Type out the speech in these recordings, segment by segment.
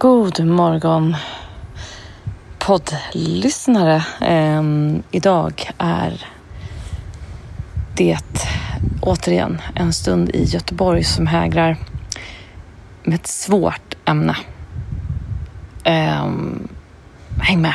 God morgon poddlyssnare. Ehm, idag är det återigen en stund i Göteborg som hägrar med ett svårt ämne. Ehm, häng med!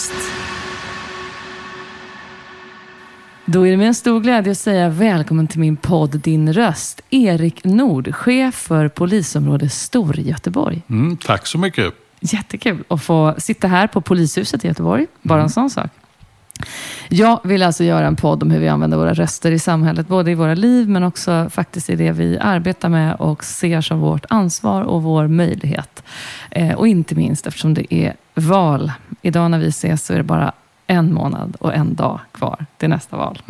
Då är det med en stor glädje att säga välkommen till min podd Din röst. Erik Nord, chef för polisområde Storgöteborg. Mm, tack så mycket. Jättekul att få sitta här på polishuset i Göteborg. Bara en sån sak. Jag vill alltså göra en podd om hur vi använder våra röster i samhället, både i våra liv men också faktiskt i det vi arbetar med och ser som vårt ansvar och vår möjlighet. Eh, och inte minst eftersom det är val. Idag när vi ses så är det bara en månad och en dag kvar till nästa val.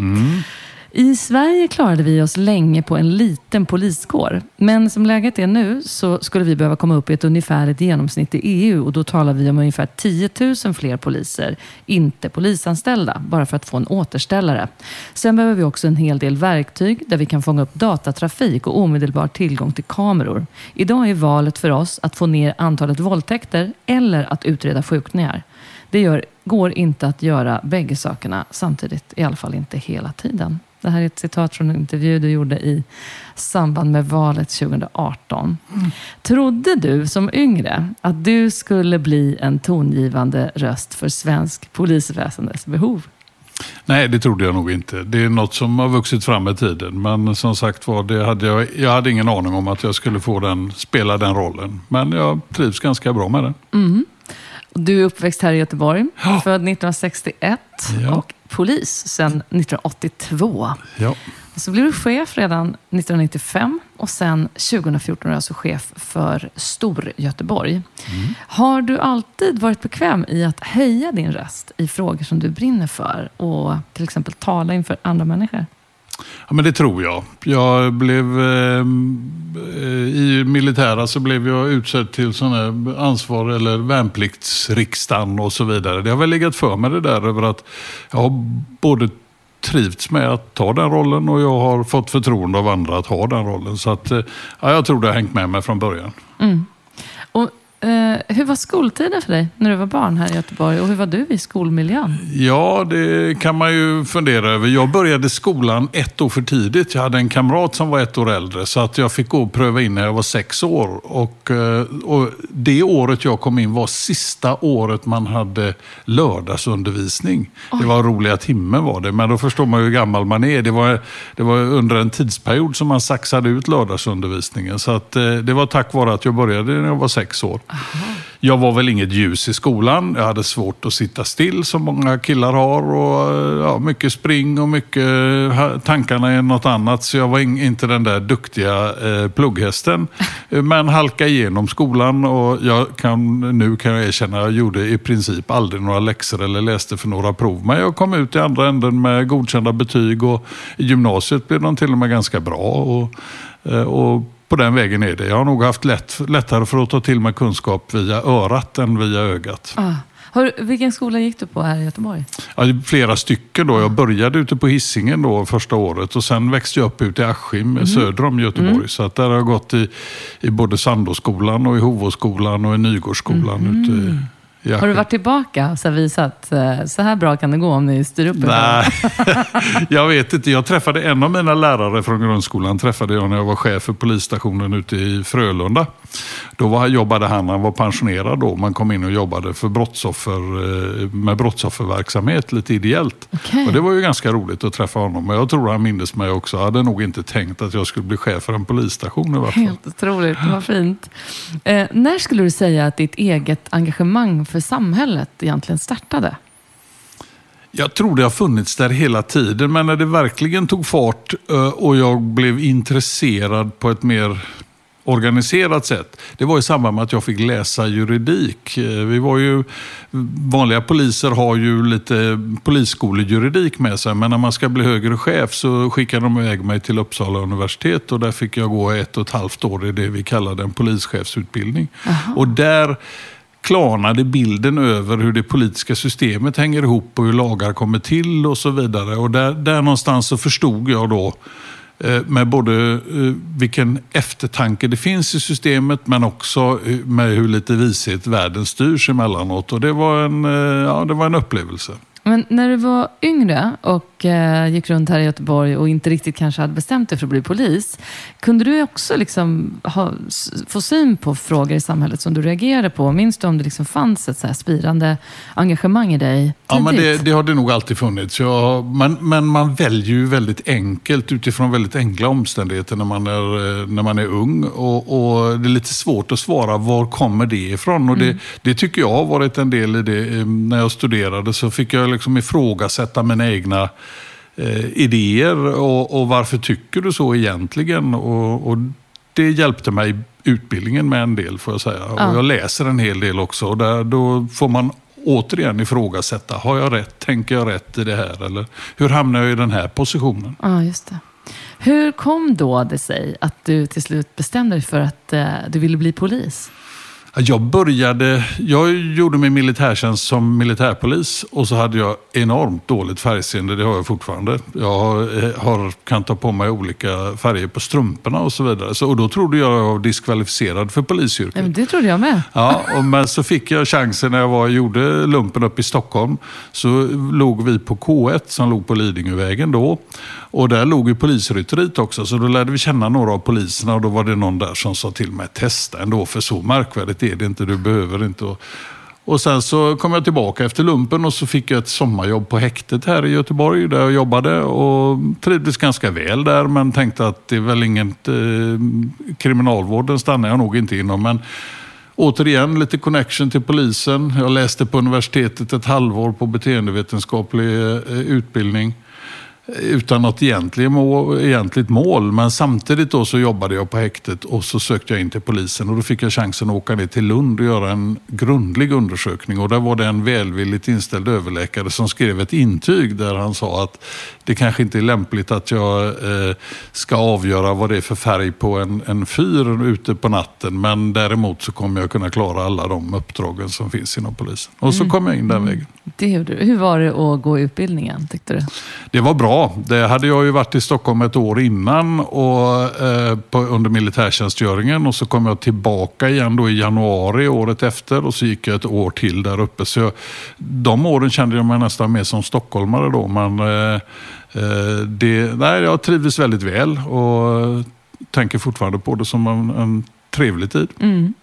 I Sverige klarade vi oss länge på en liten poliskår. Men som läget är nu så skulle vi behöva komma upp i ett ungefärligt genomsnitt i EU och då talar vi om ungefär 10 000 fler poliser, inte polisanställda, bara för att få en återställare. Sen behöver vi också en hel del verktyg där vi kan fånga upp datatrafik och omedelbar tillgång till kameror. Idag är valet för oss att få ner antalet våldtäkter eller att utreda skjutningar. Det gör, går inte att göra bägge sakerna samtidigt, i alla fall inte hela tiden. Det här är ett citat från en intervju du gjorde i samband med valet 2018. Trodde du som yngre att du skulle bli en tongivande röst för svensk polisväsendes behov? Nej, det trodde jag nog inte. Det är något som har vuxit fram med tiden. Men som sagt var, det hade jag, jag hade ingen aning om att jag skulle få den, spela den rollen. Men jag trivs ganska bra med den. Du är uppväxt här i Göteborg, Ja. född 1961 Ja. och polis sedan 1982. Ja. Så blev du chef redan 1995 och sen 2014 är du alltså chef för Storgöteborg. Har du alltid varit bekväm i att höja din röst i frågor som du brinner för och till exempel tala inför andra människor? Ja, men det tror jag. Jag blev, eh, I militära så blev jag utsedd till sån här ansvar eller värnpliktsriksdagen och så vidare. Det har väl legat för mig det där över att jag har både trivts med att ta den rollen och jag har fått förtroende av andra att ha den rollen. Så att, eh, ja, jag tror det har hängt med mig från början. Mm. Och, Eh, hur var skoltiden för dig när du var barn här i Göteborg och hur var du i skolmiljön? Ja, det kan man ju fundera över. Jag började skolan ett år för tidigt. Jag hade en kamrat som var ett år äldre så att jag fick gå och pröva in när jag var sex år. Och, eh, och det året jag kom in var sista året man hade lördagsundervisning. Det var roliga timmen var det, men då förstår man ju hur gammal man är. Det var, det var under en tidsperiod som man saxade ut lördagsundervisningen. Så att, eh, det var tack vare att jag började när jag var sex år. Jag var väl inget ljus i skolan. Jag hade svårt att sitta still som många killar har. Och, ja, mycket spring och mycket tankarna är något annat. Så jag var in, inte den där duktiga eh, plugghästen. Men halka igenom skolan och jag kan, nu kan jag erkänna att jag gjorde i princip aldrig några läxor eller läste för några prov. Men jag kom ut i andra änden med godkända betyg och i gymnasiet blev de till och med ganska bra. Och, eh, och på den vägen är det. Jag har nog haft lätt, lättare för att ta till mig kunskap via örat än via ögat. Ah. Du- vilken skola gick du på här i Göteborg? Ja, flera stycken då. Jag började ute på Hisingen då första året och sen växte jag upp ute i Askim söder om Göteborg. Så att där har jag gått i, i både Sandåskolan och i Hovåskolan och i Nygårdsskolan ute Jag Har du varit tillbaka och visat, eh, så här bra kan det gå om ni styr upp? Nej, jag vet inte. Jag träffade en av mina lärare från grundskolan träffade jag när jag var chef för polisstationen ute i Frölunda. Då var, jobbade han, han var pensionerad då, man kom in och jobbade för brottsoffer, eh, med brottsofferverksamhet lite ideellt. Okej. Och det var ju ganska roligt att träffa honom. Jag tror han mindes mig också. Jag hade nog inte tänkt att jag skulle bli chef för en polisstation i vart fall. Helt otroligt, vad fint. Eh, när skulle du säga att ditt eget engagemang för samhället egentligen startade? Jag tror det har funnits där hela tiden, men när det verkligen tog fart eh, och jag blev intresserad på ett mer organiserat sätt. Det var i samband med att jag fick läsa juridik. Eh, Vi var ju, vanliga poliser har ju lite polisskolejuridik med sig, men när man ska bli högre chef så skickade de iväg mig till Uppsala universitet och där fick jag gå ett och ett halvt år i det vi kallade en polischefsutbildning. Och där klarnade bilden över hur det politiska systemet hänger ihop och hur lagar kommer till och så vidare. Och där, där någonstans så förstod jag då Eh, med både eh, vilken eftertanke det finns i systemet men också eh, med hur lite vishet världen styrs emellanåt. Och det var en, ja, det var en upplevelse. Men när du var yngre och eh, gick runt här i Göteborg och inte riktigt kanske hade bestämt dig för att bli polis, kunde du också liksom ha, få syn på frågor i samhället som du reagerade på? Minns du om det liksom fanns ett så här spirande engagemang i dig Ja, men det, tidigt? det har det nog alltid funnits. Jag, men, men man väljer ju väldigt enkelt utifrån väldigt enkla omständigheter när man är, eh, när man är ung. Och, och Det är lite svårt att svara var kommer det ifrån. Och det, det tycker jag har varit en del i det. Eh, När jag studerade så fick jag liksom ifrågasätta mina egna eh, idéer. Och, och varför tycker du så egentligen? Och, och det hjälpte mig i utbildningen med en del får jag säga. Ja. Och jag läser en hel del också. Och där, då får man återigen ifrågasätta. Har jag rätt? Tänker jag rätt i det här? Eller hur hamnar jag i den här positionen? Ja, just det. Hur kom då det sig att du till slut bestämde dig för att eh, du ville bli polis? Jag började, jag gjorde min militärtjänst som militärpolis och så hade jag enormt dåligt färgseende, det har jag fortfarande. Jag har, eh, kan ta på mig olika färger på strumporna och så vidare. Så, och då trodde jag jag var diskvalificerad för polisyrket. Men det trodde jag med. Ja, och men så fick jag chansen när jag var, gjorde lumpen upp i Stockholm. Så låg vi på K1 som låg på Lidingövägen då. Och där låg ju polisrytteriet också, så då lärde vi känna några av poliserna och då var det någon där som sa till mig, testa ändå för så märkvärdigt är det inte, du behöver inte. Och, sen så kom jag tillbaka efter lumpen och så fick jag ett sommarjobb på häktet här i Göteborg där jag jobbade och trivdes ganska väl där men tänkte att det är väl inget, eh, kriminalvården stannar jag nog inte inom. Men Återigen lite connection till polisen. Jag läste på universitetet ett halvår på beteendevetenskaplig eh, utbildning. Utan något egentligt mål, egentligt mål. Men samtidigt då så jobbade jag på häktet och så sökte jag in till polisen. Och då fick jag chansen att åka ner till Lund och göra en grundlig undersökning. Och där var det en välvilligt inställd överläkare som skrev ett intyg där han sa att det kanske inte är lämpligt att jag eh, ska avgöra vad det är för färg på en, en fyr ute på natten. Men däremot så kommer jag kunna klara alla de uppdragen som finns inom polisen. Och så kom jag in den vägen. Det gjorde du. Hur var det att gå utbildningen, tyckte du? Det var bra. Ja, Det hade jag ju varit i Stockholm ett år innan och, eh, på, under militärtjänstgöringen. Och så kom jag tillbaka igen då i januari året efter och så gick jag ett år till där uppe. Så jag, de åren kände jag mig nästan mer som stockholmare då. Men eh, eh det, nej, jag trivdes väldigt väl och tänker fortfarande på det som en, en trevlig tid. Mm.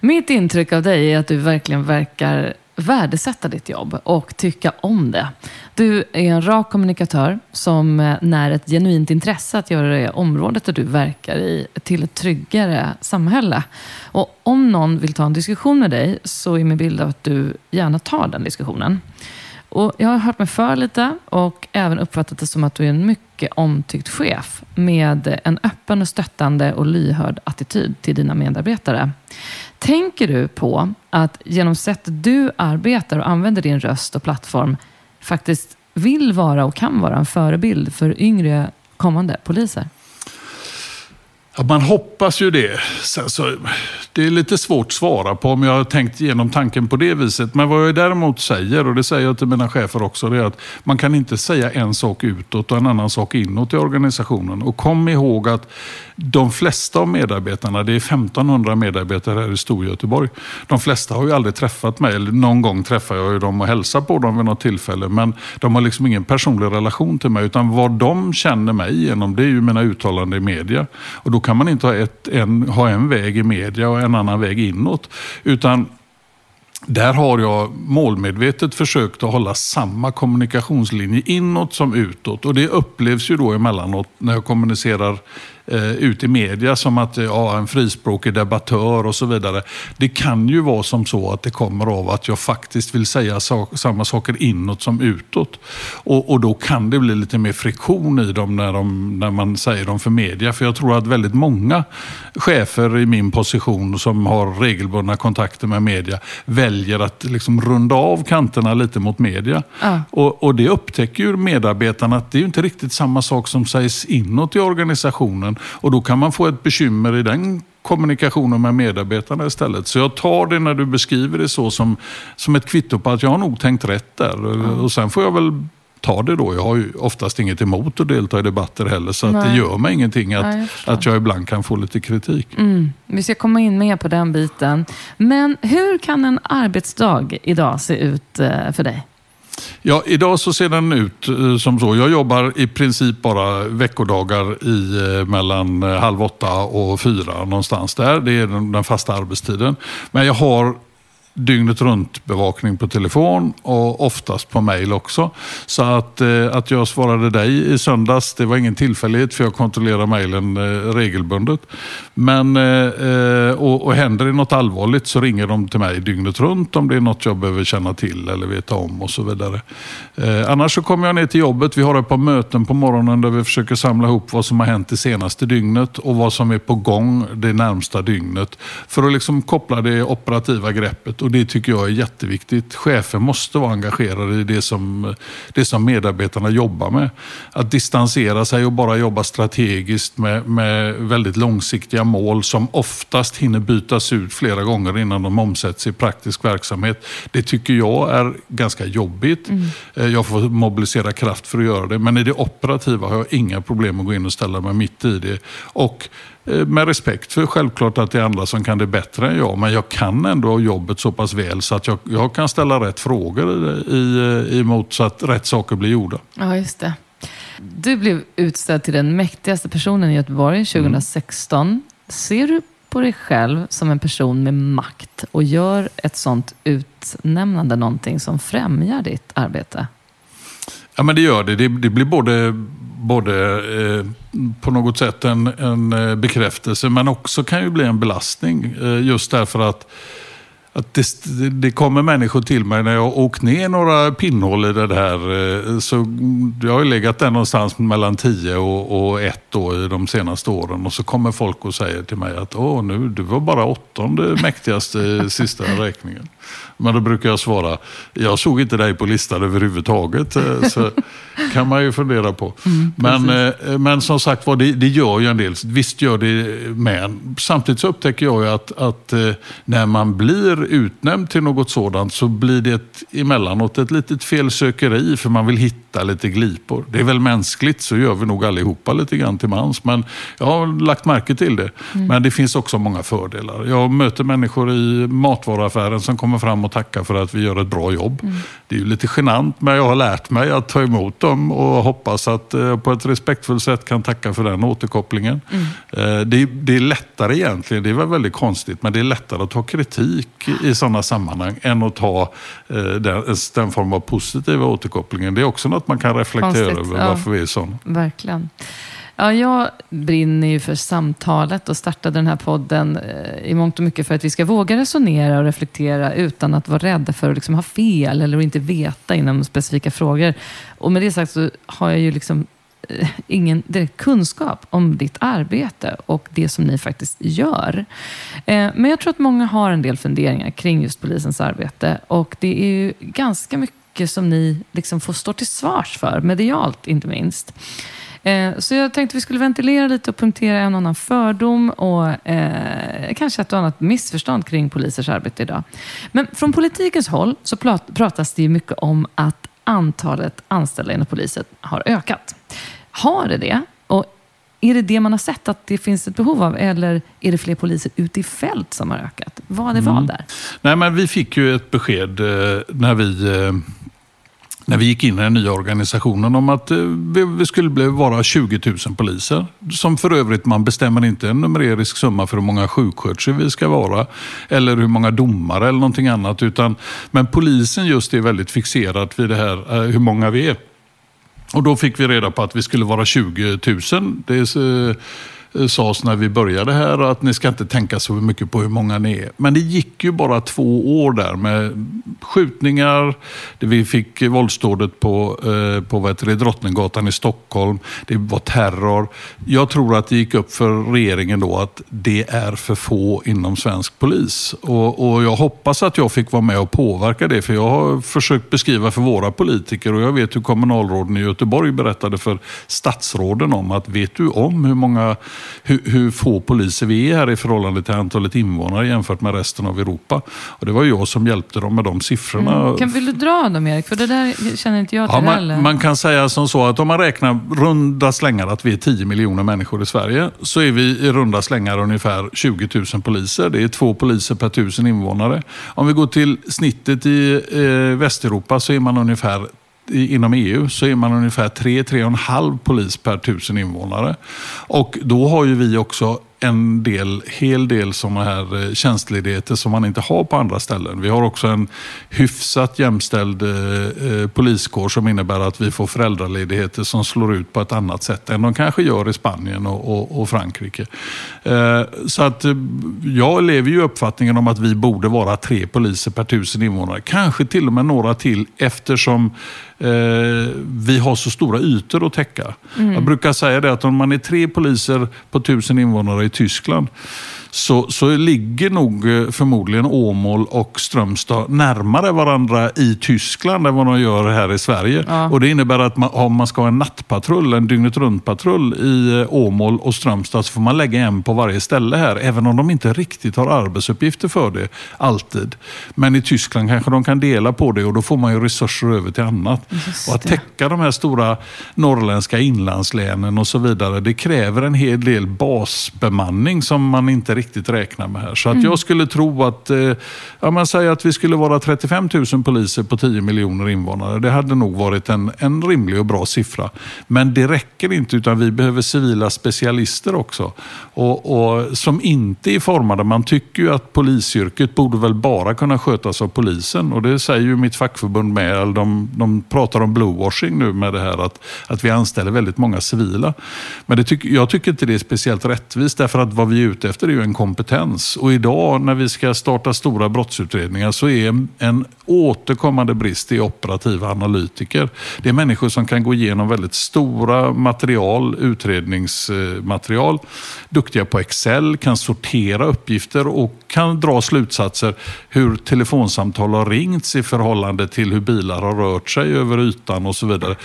Mitt intryck av dig är att du verkligen verkar värdesätta ditt jobb och tycka om det. Du är en rak kommunikatör som eh, när ett genuint intresse att göra det området där du verkar i till ett tryggare samhälle. Och om någon vill ta en diskussion med dig så är min bild av att du gärna tar den diskussionen. Och jag har hört mig för lite och även uppfattat det som att du är en mycket omtyckt chef med en öppen och stöttande och lyhörd attityd till dina medarbetare. Tänker du på att genom sättet du arbetar och använder din röst och plattform faktiskt vill vara och kan vara en förebild för yngre kommande poliser? Ja, man hoppas ju det. Sen så, det är lite svårt att svara på om jag har tänkt igenom tanken på det viset. Men vad jag däremot säger, och det säger jag till mina chefer också, det är att man kan inte säga en sak utåt och en annan sak inåt i organisationen. Och kom ihåg att de flesta av medarbetarna, det är 1500 medarbetare här i Storgöteborg. De flesta har ju aldrig träffat mig, eller någon gång träffar jag dem och hälsar på dem vid något tillfälle. Men de har liksom ingen personlig relation till mig, utan vad de känner mig genom, det är ju mina uttalanden i media. Och då kan man inte ha, ett, en, ha en väg i media och en annan väg inåt. Utan där har jag målmedvetet försökt att hålla samma kommunikationslinje inåt som utåt. Och det upplevs ju då emellanåt när jag kommunicerar eh, ut i media som att ja, en frispråkig debattör och så vidare. Det kan ju vara som så att det kommer av att jag faktiskt vill säga so samma saker inåt som utåt. Och, och då kan det bli lite mer friktion i dem när, de när man säger dem för media. För jag tror att väldigt många chefer i min position som har regelbundna kontakter med media väljer att liksom runda av kanterna lite mot media. Ja. Och, och det upptäcker ju medarbetarna att det är inte riktigt samma sak som sägs inåt i organisationen kommunen. Och då kan man få ett bekymmer i den kommunikationen med medarbetarna istället. Så jag tar det när du beskriver det så som, som ett kvitto på att jag har nog tänkt rätt där. Mm. Och sen får jag väl ta det då. Jag har ju oftast inget emot att delta i debatter heller, så att det gör mig ingenting att, Nej, jag att jag ibland kan få lite kritik. Mm. Vi ska komma in mer på den biten. Men hur kan en arbetsdag idag se ut eh, för dig? Ja, idag så ser den ut eh, som så. Jag jobbar i princip bara veckodagar i eh, mellan eh, halv åtta och fyra någonstans där. Det är den fasta arbetstiden. Men jag har dygnet runt bevakning på telefon och oftast på mail också. Så att, eh, att jag svarade dig i söndags, det var ingen tillfällighet för jag kontrollerar mejlen eh, regelbundet. Men, eh, och, och händer det något allvarligt så ringer de till mig dygnet runt om det är något jag behöver känna till eller veta om och så vidare. Annars så kommer jag ner till jobbet. Vi har ett par möten på morgonen där vi försöker samla ihop vad som har hänt det senaste dygnet och vad som är på gång det närmsta dygnet. För att liksom koppla det operativa greppet och det tycker jag är jätteviktigt. Chefer måste vara engagerade i det som, det som medarbetarna jobbar med. Att distansera sig och bara jobba strategiskt med, med väldigt långsiktiga mål som oftast hinner bytas ut flera gånger innan de omsätts i praktisk verksamhet. Det tycker jag är ganska jobbigt. Mm. Eh, jag får mobilisera kraft för att göra det. Men i det operativa har jag inga problem att gå in och ställa mig mitt i det. Och med respekt för självklart att det är andra som kan det bättre än jag. Men jag kan ändå jobbet så pass väl så att jag, jag kan ställa rätt frågor i, i, emot så att rätt saker blir gjorda. Ja, just det. Du blev utsedd till den mäktigaste personen i Göteborg 2016. Mm. Ser du på dig själv som en person med makt och gör ett sånt utnämnande någonting som främjar ditt arbete? Ja, men det gör det. Det, det blir både, både eh, på något sätt en, en eh, bekräftelse, men också kan ju bli en belastning. Eh, just därför att att det, det, kommer människor till mig när jag har åkt ner några pinnhål i det här. Eh, så jag har ju legat där någonstans mellan 10 och, och 1 då i de senaste åren. Och så kommer folk och säger till mig att Åh, nu, du var bara åttonde mäktigaste i sista räkningen. Men då brukar jag svara, jag såg inte dig på listan överhuvudtaget. Eh, så kan man ju fundera på. Mm, men, eh, men som sagt var, det, det, gör ju en del. Visst gör det med. Samtidigt så upptäcker jag ju att, att när man blir utnämnd till något sådant så blir det ett, emellanåt ett litet felsökeri för man vill hitta lite glipor. Det är väl mänskligt, så gör vi nog allihopa lite grann till mans. Men jag har lagt märke till det. Mm. Men det finns också många fördelar. Jag möter människor i matvaruaffären som kommer fram och tackar för att vi gör ett bra jobb. Mm. Det är ju lite genant, men jag har lärt mig att ta emot dem och hoppas att jag eh, på ett respektfullt sätt kan tacka för den återkopplingen. Mm. Eh, det, det är lättare egentligen, det är väl väldigt konstigt, men det är lättare att ta kritik i sådana sammanhang än att ta eh, den, den form av positiva återkopplingen. Det är också något man kan reflektera Konstigt, över varför vi är sådana. Verkligen. Ja, jag brinner ju för samtalet och startade den här podden eh, i mångt och mycket för att vi ska våga resonera och reflektera utan att vara rädda för att liksom ha fel eller att inte veta inom specifika frågor. Och med det sagt så har jag ju liksom eh, ingen direkt kunskap om ditt arbete och det som ni faktiskt gör. Eh, men jag tror att många har en del funderingar kring just polisens arbete och det är ju ganska mycket som ni liksom får stå till svars för, medialt inte minst. Eh, så jag tänkte vi skulle ventilera lite och punktera en annan fördom och eh, kanske ett och annat missförstånd kring polisers arbete idag. Men från politikens håll så pratas det ju mycket om att antalet anställda inom polisen har ökat. Har det det? Och är det det man har sett att det finns ett behov av eller är det fler poliser ute i fält som har ökat? Vad är vad mm. där? Nej, men vi fick ju ett besked eh, när vi eh, när vi gick in i den nya organisationen om att eh, vi skulle vara 20 000 poliser. Som för övrigt, man bestämmer inte en numerisk summa för hur många sjuksköterskor vi ska vara. Eller hur många domare eller någonting annat. Utan, men polisen just är väldigt fixerad vid det här eh, hur många vi är. Och då fick vi reda på att vi skulle vara 20 000. Det är, eh, sades när vi började här att ni ska inte tänka så mycket på hur många ni är. Men det gick ju bara två år där med skjutningar, det vi fick våldsdådet på, eh, på vad det, Drottninggatan i Stockholm, det var terror. Jag tror att det gick upp för regeringen då att det är för få inom svensk polis. Och, och jag hoppas att jag fick vara med och påverka det, för jag har försökt beskriva för våra politiker och jag vet hur kommunalråden i Göteborg berättade för statsråden om att vet du om hur många hur, hur, få poliser vi är här i förhållande till antalet invånare jämfört med resten av Europa. Och det var jag som hjälpte dem med de siffrorna. Mm. Kan, vill du dra dem Erik? För det där känner inte jag till ja, man, heller. Man kan säga som så att om man räknar runda slängar att vi är 10 miljoner människor i Sverige så är vi i runda slängar ungefär 20 000 poliser. Det är två poliser per tusen invånare. Om vi går till snittet i eh, Västeuropa så är man ungefär inom EU så är man ungefär 3-3,5 polis per tusen invånare. Och då har ju vi också en del, hel del sådana här eh, tjänstledigheter som man inte har på andra ställen. Vi har också en hyfsat jämställd eh, eh, poliskår som innebär att vi får föräldraledigheter som slår ut på ett annat sätt än de kanske gör i Spanien och, och, och Frankrike. Eh, så att eh, jag lever ju uppfattningen om att vi borde vara tre poliser per tusen invånare. Kanske till och med några till eftersom vi har så stora ytor att täcka. Mm. Jag brukar säga det att om man är tre poliser på tusen invånare Tyskland så, så ligger nog eh, förmodligen Åmål och Strömstad närmare varandra i Tyskland än vad de gör här i Sverige. Ja. Och Det innebär att man, om man ska ha en nattpatrull, en dygnet runt-patrull i eh, Åmål och Strömstad så får man lägga en på varje ställe här. Även om de inte riktigt har arbetsuppgifter för det alltid. Men i Tyskland kanske de kan dela på det och då får man ju resurser över till annat. och Att täcka de här stora norrländska inlandslänen och så vidare, det kräver en hel del basbemanning som man inte riktigt räkna med här. Så att mm. jag skulle tro att, eh, ja, man säger att vi skulle vara 35 000 poliser på 10 miljoner invånare. Det hade nog varit en, en rimlig och bra siffra. Men det räcker inte utan vi behöver civila specialister också. Och, och som inte är formade. Man tycker ju att polisyrket borde väl bara kunna skötas av polisen. Och det säger ju mitt fackförbund med. De, de pratar om bluewashing nu med det här att, att vi anställer väldigt många civila. Men det tyck, jag tycker inte det är speciellt rättvist därför att vad vi är ute efter är ju en kompetens. Och idag när vi ska starta stora brottsutredningar så är en återkommande brist i operativa analytiker. Det är människor som kan gå igenom väldigt stora material, utredningsmaterial, duktiga på Excel, kan sortera uppgifter och kan dra slutsatser hur telefonsamtal har ringts i förhållande till hur bilar har rört sig över ytan och så vidare.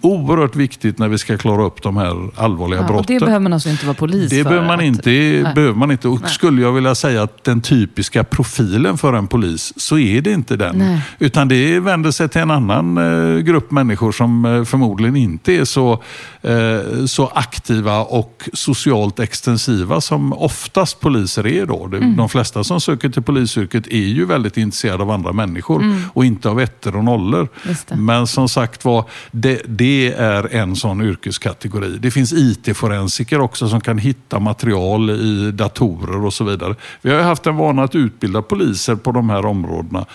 Oerhört viktigt när vi ska klara upp de här allvarliga ja, brotten. Det behöver man alltså inte vara polis det för? Behöver man inte, det behöver man inte. Och skulle jag vilja säga att den typiska profilen för en polis, så är det inte den. Nej. Utan det vänder sig till en annan eh, grupp människor som eh, förmodligen inte är så, eh, så aktiva och socialt extensiva som oftast poliser är. Då. Mm. De flesta som söker till polisyrket är ju väldigt intresserade av andra människor mm. och inte av ettor och nollor. Men som sagt var, det, det, är en sån yrkeskategori. Det finns IT-forensiker också som kan hitta material i datorer och så vidare. Vi har haft en vana att utbilda poliser på de här områdena.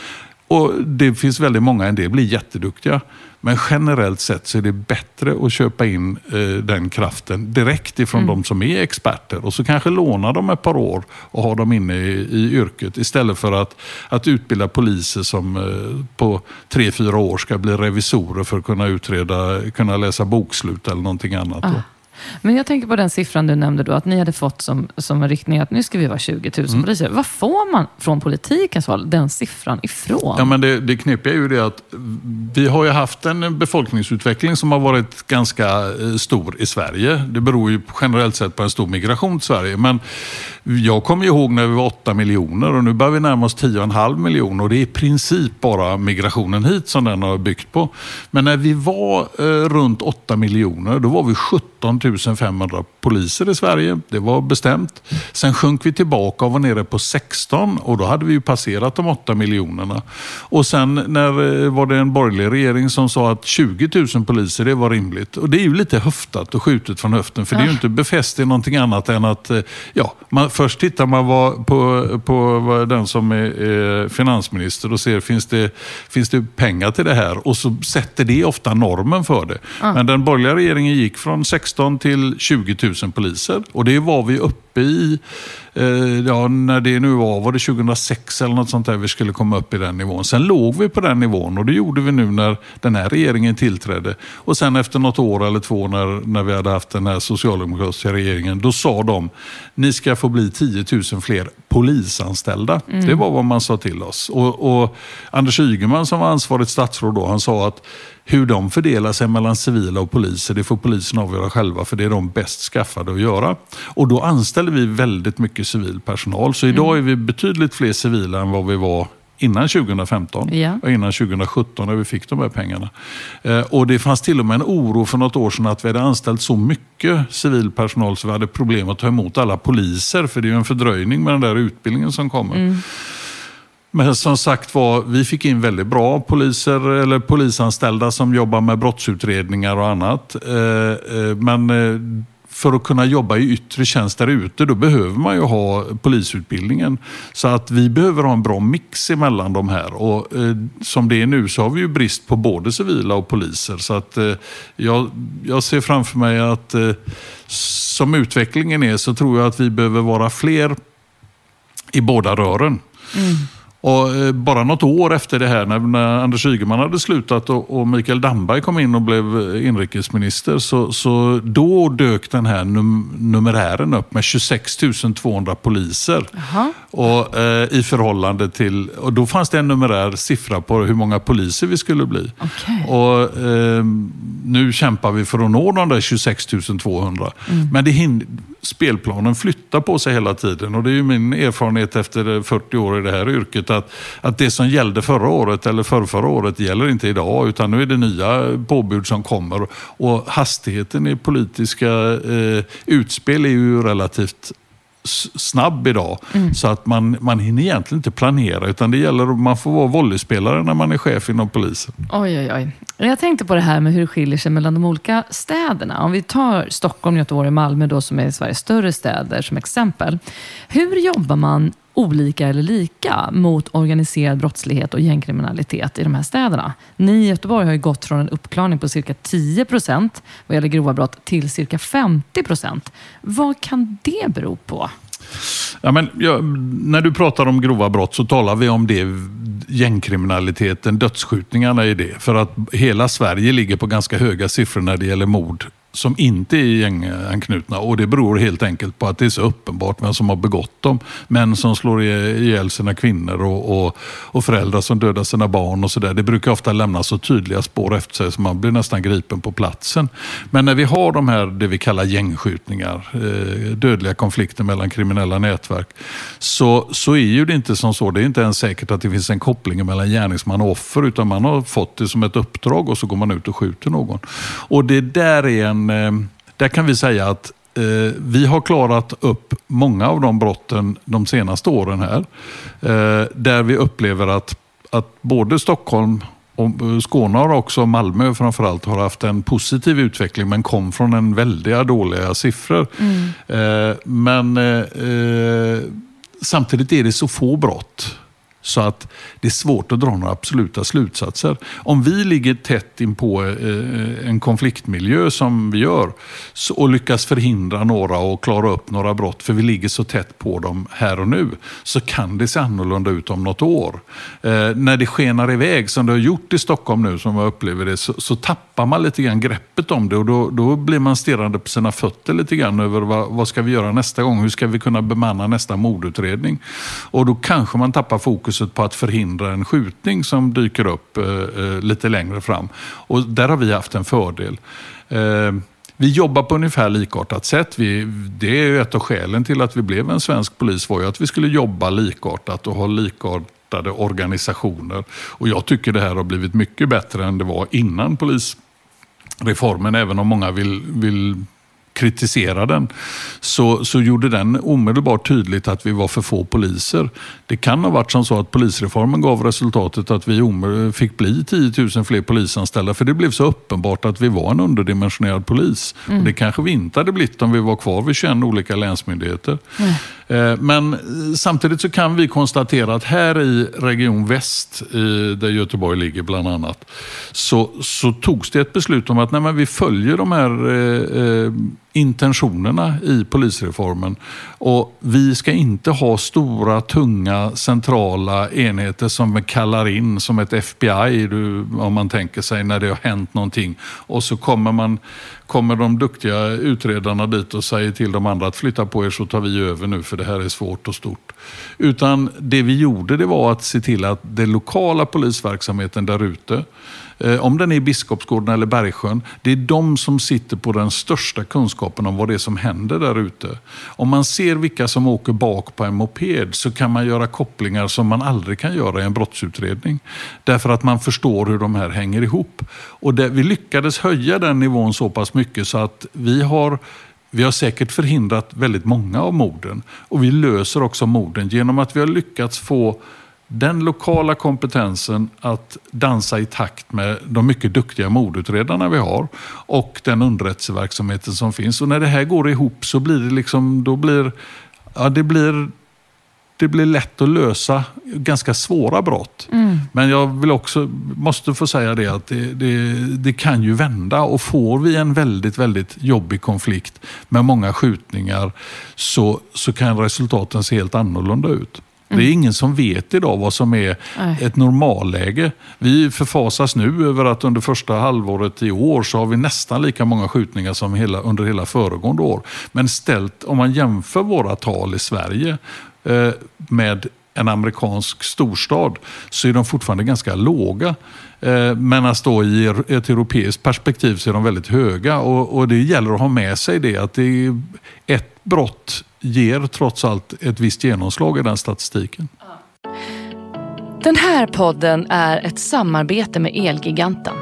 Och Det finns väldigt många, en del blir jätteduktiga. Men generellt sett så är det bättre att köpa in eh, den kraften direkt ifrån mm. de som är experter och så kanske låna dem ett par år och ha dem inne i, i yrket istället för att, att utbilda poliser som eh, på tre, fyra år ska bli revisorer för att kunna utreda, kunna läsa bokslut eller någonting annat. Ah. Men jag tänker på den siffran du nämnde då, att ni hade fått som, som en riktning att nu ska vi vara 20 000 mm. poliser. Vad får man från politikens håll den siffran ifrån? Ja, men det, det knepiga är ju det att vi har ju haft en befolkningsutveckling som har varit ganska eh, stor i Sverige. Det beror ju generellt sett på en stor migration till Sverige. Men jag kommer ihåg när vi var 8 miljoner och nu börjar vi närma oss 10,5 miljoner och det är i princip bara migrationen hit som den har byggt på. Men när vi var eh, runt 8 miljoner, då var vi 17 500 poliser i Sverige. Det var bestämt. Sen sjönk vi tillbaka och var nere på 16 och då hade vi ju passerat de 8 miljonerna. Och sen när eh, var det en borgerlig regering som sa att 20 000 poliser, det var rimligt. Och det är ju lite höftat och skjutet från höften, för det är ju inte befäst i någonting annat än att, eh, ja, man, först tittar man på, på den som är finansminister och ser, finns det, finns det pengar till det här? Och så sätter det ofta normen för det. Men den borgerliga regeringen gick från 16 till 20 000 poliser. Och det var vi uppe i ja, när det nu var, var det 2006 eller något sånt där vi skulle komma upp i den nivån. Sen låg vi på den nivån och det gjorde vi nu när den här regeringen tillträdde. Och sen efter något år eller två när, när vi hade haft den här socialdemokratiska regeringen, då sa de, ni ska få bli 10 000 fler polisanställda. Mm. Det var vad man sa till oss. Och, och Anders Ygeman som var ansvarigt statsråd då, han sa att hur de fördelar sig mellan civila och poliser, det får polisen avgöra själva för det är de bäst skaffade att göra. Och då anställer vi väldigt mycket civil personal. Så idag mm. är vi betydligt fler civila än vad vi var innan 2015 ja. och innan 2017 när vi fick de här pengarna. Eh, och Det fanns till och med en oro för något år sedan att vi hade anställt så mycket civil personal så vi hade problem att ta emot alla poliser. För det är ju en fördröjning med den där utbildningen som kommer. Mm. Men som sagt var, vi fick in väldigt bra poliser eller polisanställda som jobbar med brottsutredningar och annat. Eh, eh, men eh, för att kunna jobba i yttre tjänst där ute, då behöver man ju ha polisutbildningen. Så att vi behöver ha en bra mix emellan de här. Och eh, som det är nu så har vi ju brist på både civila och poliser. Så att eh, jag, jag ser framför mig att eh, som utvecklingen är så tror jag att vi behöver vara fler i båda rören. Mm. Och eh, bara något år efter det här, när, Anders Ygeman hade slutat och, Mikael Damberg kom in och blev eh, inrikesminister, så, så då dök den här num numerären upp med 26 200 poliser. Och, eh, I förhållande till, och då fanns det en numerär siffra på hur många poliser vi skulle bli. Okay. Och, eh, nu kämpar vi för att nå de där 26 200. Mm. Men det spelplanen flyttar på sig hela tiden och det är min erfarenhet efter 40 år i det här yrket att, att det som gällde förra året eller för förra året gäller inte idag utan nu är det nya påbud som kommer. Och hastigheten i politiska eh, utspel är ju relativt snabb idag. Mm. Så att man, man hinner egentligen inte planera utan det gäller att man får vara volleyspelare när man är chef inom polisen. Oj, oj, oj. Jag tänkte på det här med hur det skiljer sig mellan de olika städerna. Om vi tar Stockholm, Göteborg och Malmö då, som är Sveriges större städer som exempel. Hur jobbar man olika eller lika mot organiserad brottslighet och gängkriminalitet i de här städerna. Ni i Göteborg har ju gått från en uppklarning på cirka 10 procent vad gäller grova brott till cirka 50 procent. Vad kan det bero på? Ja, men, ja, när du pratar om grova brott så talar vi om det gängkriminaliteten, dödsskjutningarna i det. För att hela Sverige ligger på ganska höga siffror när det gäller mord som inte är gänganknutna. Och det beror helt enkelt på att det är så uppenbart vem som har begått dem. Män som slår ihjäl sina kvinnor och, och, och föräldrar som dödar sina barn och sådär. Det brukar ofta lämna så tydliga spår efter sig så man blir nästan gripen på platsen. Men när vi har de här, det vi kallar gängskjutningar, eh, dödliga konflikter mellan kriminella nätverk, så, så är ju det inte som så. Det är inte ens säkert att det finns en koppling mellan gärningsman och offer, utan man har fått det som ett uppdrag och så går man ut och skjuter någon. Och det där är en Eh, där kan vi säga att eh, vi har klarat upp många av de brotten de senaste åren här. Eh, där vi upplever att, att både Stockholm och Skåne har också, Malmö framförallt, har haft en positiv utveckling men kom från en väldiga dåliga siffror. Mm. Men samtidigt är det så få brott. Så att det är svårt att dra några absoluta slutsatser. Om vi ligger tätt in på eh, en konfliktmiljö som vi gör och lyckas förhindra några och klara upp några brott, för vi ligger så tätt på dem här och nu, så kan det se annorlunda ut om något år. Eh, när det skenar iväg, som det har gjort i Stockholm nu, som jag upplever det, så, så tappar man lite grann greppet om det och då, då blir man stirrande på sina fötter lite grann över vad, vad ska vi göra nästa gång? Hur ska vi kunna bemanna nästa mordutredning? Och då kanske man tappar fokus fokuset på att förhindra en skjutning som dyker upp eh, eh, lite längre fram. Och där har vi haft en fördel. Eh, vi jobbar på ungefär likartat sätt. Vi, det är ett av skälen till att vi blev en svensk polis var ju att vi skulle jobba likartat och ha likartade organisationer. Och jag tycker det här har blivit mycket bättre än det var innan polisreformen, även om många vill, vill kritisera den, så, så gjorde den omedelbart tydligt att vi var för få poliser. Det kan ha varit som så att polisreformen gav resultatet att vi fick bli 10 000 fler polisanställda, för det blev så uppenbart att vi var en underdimensionerad polis. Mm. Och det kanske vi inte hade blivit om vi var kvar vid 21 olika länsmyndigheter. Mm. Men samtidigt så kan vi konstatera att här i Region Väst, där Göteborg ligger bland annat, så, så togs det ett beslut om att nej, vi följer de här eh, eh intentionerna i polisreformen. Och vi ska inte ha stora, tunga, centrala enheter som vi kallar in som ett FBI, om man tänker sig när det har hänt någonting. Och så kommer, man, kommer de duktiga utredarna dit och säger till de andra att flytta på er så tar vi över nu för det här är svårt och stort. Utan det vi gjorde det var att se till att den lokala polisverksamheten där ute Eh, om den är i Biskopsgården eller Bergsjön, det är de som sitter på den största kunskapen om vad det är som händer där ute. Om man ser vilka som åker bak på en moped så kan man göra kopplingar som man aldrig kan göra i en brottsutredning. Därför att man förstår hur de här hänger ihop. Och det, vi lyckades höja den nivån så pass mycket så att vi har vi har säkert förhindrat väldigt många av morden och vi löser också morden genom att vi har lyckats få den lokala kompetensen att dansa i takt med de mycket duktiga mordutredarna vi har och den underrättelseverksamheten som finns. Och när det här går ihop så blir det liksom, då blir, ja, det blir det blir lätt att lösa ganska svåra brott. Mm. Men jag vill också, måste få säga det att det, det, det, kan ju vända och får vi en väldigt, väldigt jobbig konflikt med många skjutningar så, så kan resultaten se helt annorlunda ut. Det är ingen som vet idag vad som är Nej. ett normalläge. Vi förfasas nu över att under första halvåret i år så har vi nästan lika många skjutningar som hela, under hela föregående år. Men ställt, om man jämför våra tal i Sverige eh, med en amerikansk storstad så är de fortfarande ganska låga. Eh, men då i ett europeiskt perspektiv så är de väldigt höga och, och det gäller att ha med sig det att det är ett brott ger trots allt ett visst genomslag i den statistiken. Den här podden är ett samarbete med Elgiganten.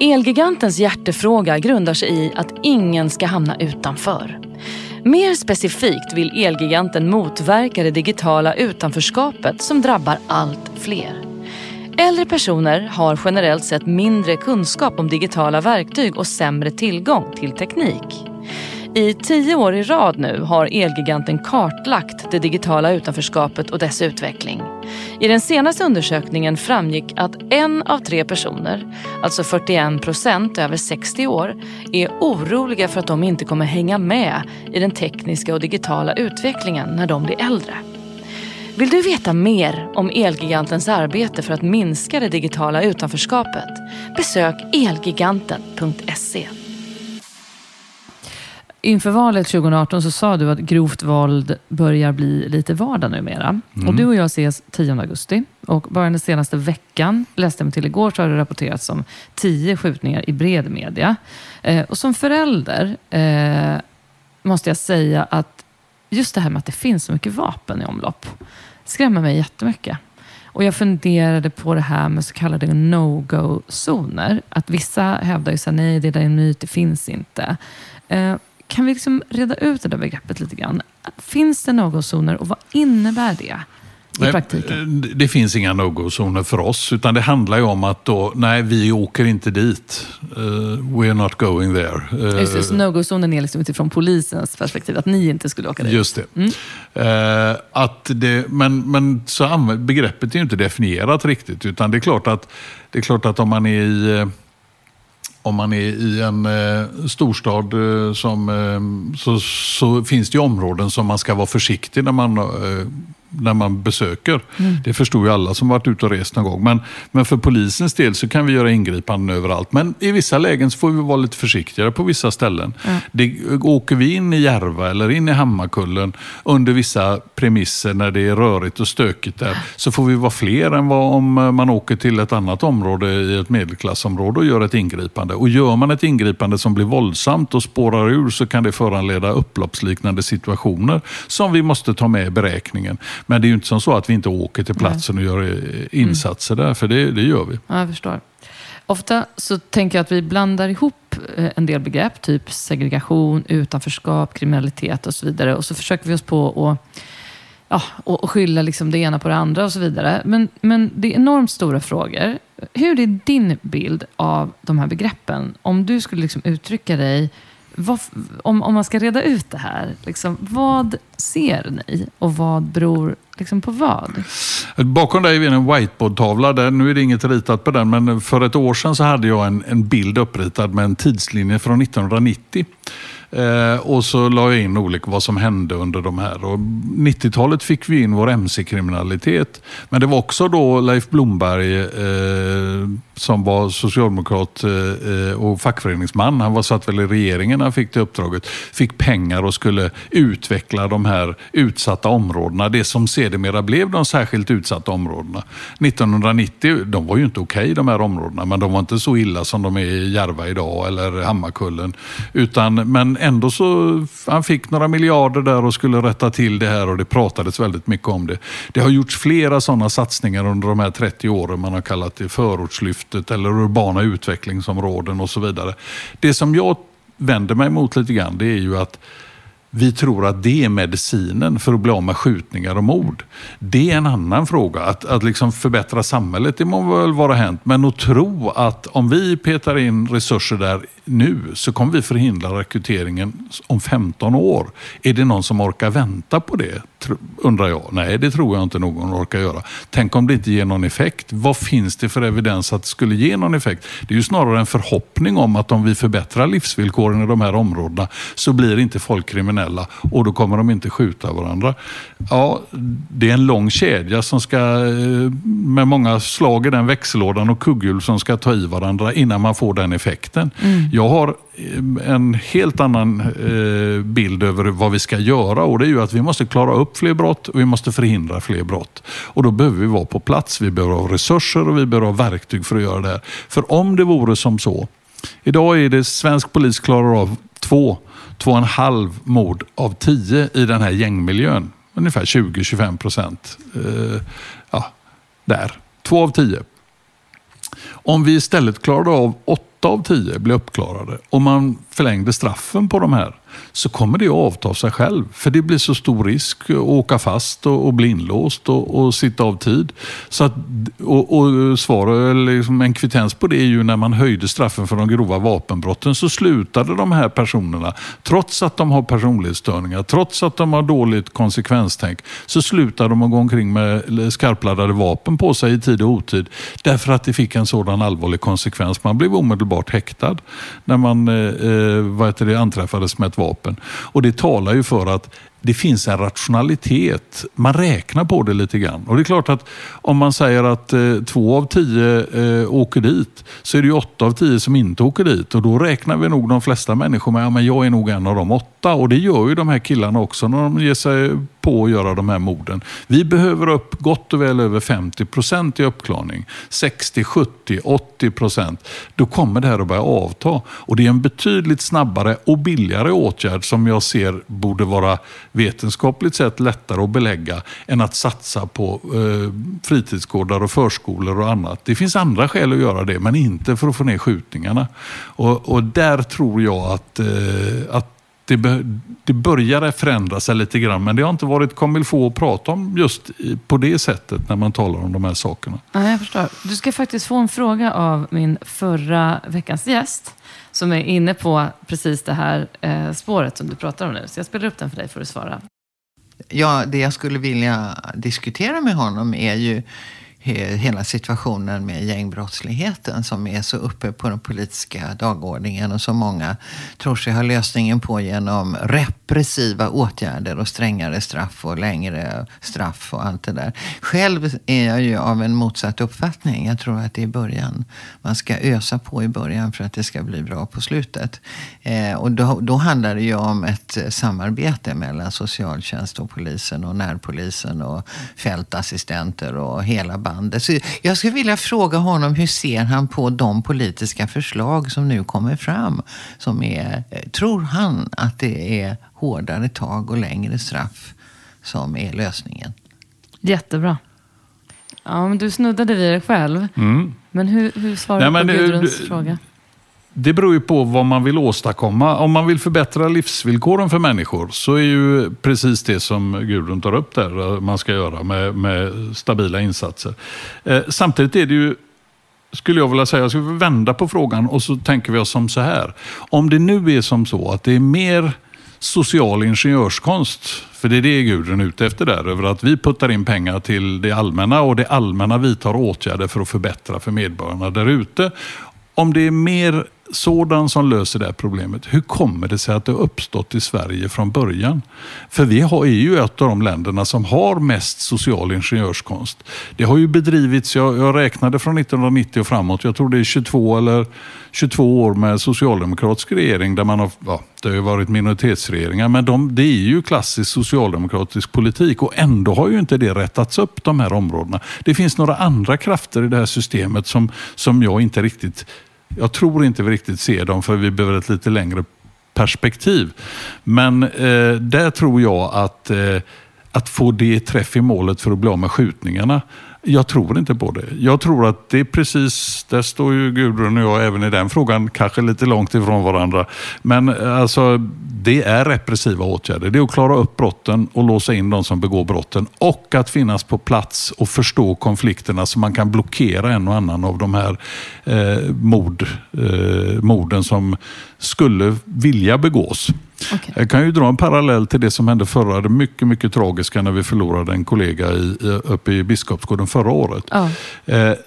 Elgigantens hjärtefråga grundar sig i att ingen ska hamna utanför. Mer specifikt vill Elgiganten motverka det digitala utanförskapet som drabbar allt fler. Äldre personer har generellt sett mindre kunskap om digitala verktyg och sämre tillgång till teknik. I tio år i rad nu har Elgiganten kartlagt det digitala utanförskapet och dess utveckling. I den senaste undersökningen framgick att en av tre personer, alltså 41 procent över 60 år, är oroliga för att de inte kommer hänga med i den tekniska och digitala utvecklingen när de blir äldre. Vill du veta mer om Elgigantens arbete för att minska det digitala utanförskapet? Besök elgiganten.se. Inför valet 2018 så sa du att grovt våld börjar bli lite vardag numera. Mm. Och du och jag ses 10 augusti. Och bara den senaste veckan, läste jag mig till igår, så har det rapporterats om 10 skjutningar i bred media. Eh, och som förälder eh, måste jag säga att just det här med att det finns så mycket vapen i omlopp skrämmer mig jättemycket. Och jag funderade på det här med så kallade no-go-zoner. Att vissa hävdar ju att nej, det är en myt, det finns inte. Eh, kan vi liksom reda ut det där begreppet lite grann? Finns det no-go-zoner och vad innebär det? i praktiken? Det finns inga no-go-zoner för oss, utan det handlar ju om att då, nej, vi åker inte dit. Uh, we're not going there. Uh, Just det, så no-go-zonen är liksom utifrån polisens perspektiv, att ni inte skulle åka dit? Just det. Mm. Uh, att det men men så begreppet är ju inte definierat riktigt, utan det är klart att, det är klart att om man är i om man är i en eh, storstad eh, som, eh, så, så, finns det områden som man ska vara försiktig när man eh, när man besöker. Mm. Det förstår ju alla som varit ute och rest någon gång. Men, men för polisens del så kan vi göra ingripanden överallt. Men i vissa lägen så får vi vara lite försiktigare på vissa ställen. Mm. Det, åker vi in i Järva eller in i Hammarkullen under vissa premisser när det är rörigt och stökigt där så får vi vara fler än vad om man åker till ett annat område i ett medelklassområde och gör ett ingripande. Och gör man ett ingripande som blir våldsamt och spårar ur så kan det föranleda upploppsliknande situationer som vi måste ta med i beräkningen. Men det är ju inte som så att vi inte åker till platsen Nej. och gör eh, insatser mm. där, för det, det gör vi. Ja, jag förstår. Ofta så tänker jag att vi blandar ihop eh, en del begrepp, typ segregation, utanförskap, kriminalitet och så vidare. Och så försöker vi oss på att ja, och skylla liksom det ena på det andra och så vidare. Men, men det är enormt stora frågor. Hur är din bild av de här begreppen? Om du skulle liksom uttrycka dig vad, om, om man ska reda ut det här, liksom, vad ser ni och vad beror liksom på vad? Bakom dig är en whiteboardtavla. Nu är det inget ritat på den, men för ett år sedan så hade jag en, en bild uppritad med en tidslinje från 1990. Eh, och så la jag in olika vad som hände under de här. 90-talet fick vi in vår mc-kriminalitet. Men det var också då Leif Blomberg eh, som var socialdemokrat eh, eh, och fackföreningsman. Han var satt väl i regeringen när han fick det uppdraget. Fick pengar och skulle utveckla de här utsatta områdena. Det som sedermera blev de särskilt utsatta områdena. 1990, de var ju inte okej okay, de här områdena. Men de var inte så illa som de är i Järva idag eller Hammarkullen. Utan, men ändå så, han fick några miljarder där och skulle rätta till det här och det pratades väldigt mycket om det. Det har gjorts flera sådana satsningar under de här 30 åren. Man har kallat det förortslyft, förortslyftet eller urbana utvecklingsområden och så vidare. Det som jag vänder mig mot lite grann det är ju att vi tror att det är medicinen för att bli av med skjutningar och mord. Det är en annan fråga. Att, att liksom förbättra samhället, det må väl vara hänt. Men att tro att om vi petar in resurser där nu så kommer vi förhindra rekryteringen om 15 år. Är det någon som orkar vänta på det? Undrar jag. Nej, det tror jag inte någon orkar göra. Tänk om det inte ger någon effekt. Vad finns det för evidens att det skulle ge någon effekt? Det är ju snarare en förhoppning om att om vi förbättrar livsvillkoren i de här områdena så blir inte folk kriminella och då kommer de inte skjuta varandra. Ja, det är en lång kedja som ska, eh, med många slag i den växellådan och kugghjul som ska ta i varandra innan man får den effekten. Mm. Jag har eh, en helt annan eh, bild över vad vi ska göra och det är ju att vi måste klara upp fler brott och vi måste förhindra fler brott. Och då behöver vi vara på plats. Vi behöver ha resurser och vi behöver ha verktyg för att göra det här. För om det vore som så. Idag är det svensk polis klarar av två, två och en halv mord av tio i den här gängmiljön. Ungefär 20-25 procent. Eh, ja, där. Två av tio. Om vi istället klarade av åtta av tio blir uppklarade och man förlängde straffen på de här så kommer det att avta av sig själv. För det blir så stor risk att åka fast och, och bli inlåst och, och sitta av tid. Så att, och, och svar, liksom en kvittens på det är ju när man höjde straffen för de grova vapenbrotten så slutade de här personerna, trots att de har personlighetsstörningar, trots att de har dåligt konsekvenstänk, så slutade de att gå omkring med skarpladdade vapen på sig i tid och otid. Därför att det fick en sådan allvarlig konsekvens. Man blev omedelbart häktad när man eh, eh vad heter det, anträffades med ett vapen. Och det talar ju för att det finns en rationalitet. Man räknar på det lite grann. Och det är klart att om man säger att eh, två av tio eh, åker dit så är det ju åtta av tio som inte åker dit. Och då räknar vi nog de flesta människor med att ja, jag är nog en av de åtta. Och det gör ju de här killarna också när de ger sig på att göra de här morden. Vi behöver upp gott och väl över 50 procent i uppklarning. 60, 70, 80 procent. Då kommer det här att börja avta. Och det är en betydligt snabbare och billigare åtgärd som jag ser borde vara vetenskapligt sett lättare att belägga än att satsa på eh, fritidsgårdar och förskolor och annat. Det finns andra skäl att göra det, men inte för att få ner skjutningarna. Och, och där tror jag att, eh, att det, det börjar förändra sig lite grann. Men det har inte varit comme få att prata om just på det sättet när man talar om de här sakerna. Ja, jag förstår. Du ska faktiskt få en fråga av min förra veckans gäst som är inne på precis det här eh, spåret som du pratar om nu. Så jag spelar upp den för dig för att svara. Ja, det jag skulle vilja diskutera med honom är ju hela situationen med gängbrottsligheten som är så uppe på den politiska dagordningen och som många tror sig ha lösningen på genom repressiva åtgärder och strängare straff och längre straff och allt det där. Själv är jag ju av en motsatt uppfattning. Jag tror att det är början. Man ska ösa på i början för att det ska bli bra på slutet. Eh, och då, då handlar det ju om ett samarbete mellan socialtjänst och polisen och närpolisen och fältassistenter och hela bandet. Så jag skulle vilja fråga honom hur ser han på de politiska förslag som nu kommer fram? Som är, tror han att det är hårdare tag och längre straff som är lösningen? Jättebra. Ja, men du snuddade vid det själv. Mm. Men hur, hur svarar du på Gudruns du, fråga? Det beror ju på vad man vill åstadkomma. Om man vill förbättra livsvillkoren för människor så är ju precis det som Gudrun tar upp där, eh, man ska göra med, med stabila insatser. Eh, samtidigt är det ju skulle jag vilja säga, jag skulle vända på frågan och så tänker vi oss som så här. Om det nu är som så att det är mer social ingenjörskonst, för det är det Gudrun är ute efter där, över att vi puttar in pengar till det allmänna och det allmänna vidtar åtgärder för att förbättra för medborgarna där ute. Om det är mer sådan som löser det här problemet. Hur kommer det sig att det har uppstått i Sverige från början? För vi är ju ett av de länderna som har mest social ingenjörskonst. Det har ju bedrivits, jag, jag räknade från 1990 och framåt, jag tror det är 22 eller 22 år med socialdemokratisk regering där man har, ja, det har ju varit minoritetsregeringar, men de, det är ju klassisk socialdemokratisk politik och ändå har ju inte det rättats upp de här områdena. Det finns några andra krafter i det här systemet som, som jag inte riktigt jag tror inte vi riktigt ser dem för vi behöver ett lite längre perspektiv. Men eh, där tror jag att, eh, att få det träff i målet för att bli av med skjutningarna jag tror inte på det. Jag tror att det är precis, där står ju Gudrun och jag även i den frågan kanske lite långt ifrån varandra. Men alltså, det är repressiva åtgärder. Det är att klara upp brotten och låsa in de som begår brotten. Och att finnas på plats och förstå konflikterna så man kan blockera en och annan av de här eh, mord, eh, morden som skulle vilja begås. Okay. Jag kan ju dra en parallell till det som hände förra, det mycket, mycket tragiska när vi förlorade en kollega i, uppe i Biskopsgården förra året. Oh.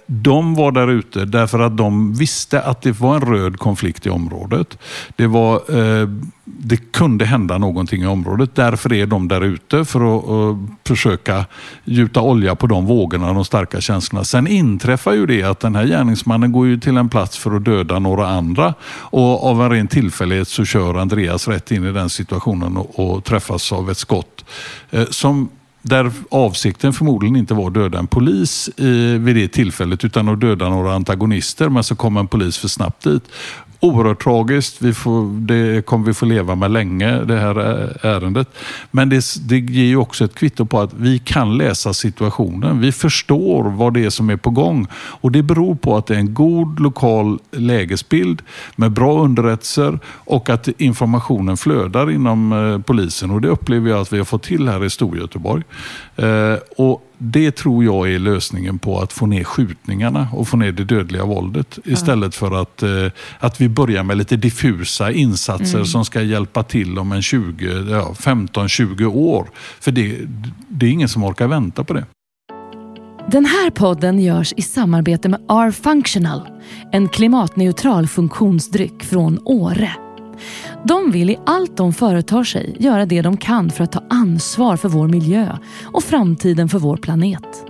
de var där ute därför att de visste att det var en röd konflikt i området. Det, var, eh, det kunde hända någonting i området. Därför är de där ute för att uh, försöka gjuta olja på de vågorna, de starka känslorna. Sen inträffar ju det att den här gärningsmannen går ju till en plats för att döda några andra och av en ren tillfällighet så kör Andreas rätt in i den situationen och, och träffas av ett skott. Eh, som där avsikten förmodligen inte var att döda en polis vid det tillfället utan att döda några antagonister. Men så kom en polis för snabbt dit oerhört tragiskt. Vi får, det kommer vi få leva med länge, det här eh, ärendet. Men det, det ger ju också ett kvitto på att vi kan läsa situationen. Vi förstår vad det är som är på gång. Och Det beror på att det är en god lokal lägesbild med bra underrättelser och att informationen flödar inom eh, polisen. Och Det upplever jag att vi har fått till här i Storgöteborg. Eh, och det tror jag är lösningen på att få ner skjutningarna och få ner det dödliga våldet. Istället för att, eh, att vi börjar med lite diffusa insatser mm. som ska hjälpa till om en 20, ja, 15-20 år. För det, det är ingen som orkar vänta på det. Den här podden görs i samarbete med R-Functional, en klimatneutral funktionsdryck från Åre. De vill i allt de företar sig göra det de kan för att ta ansvar för vår miljö och framtiden för vår planet.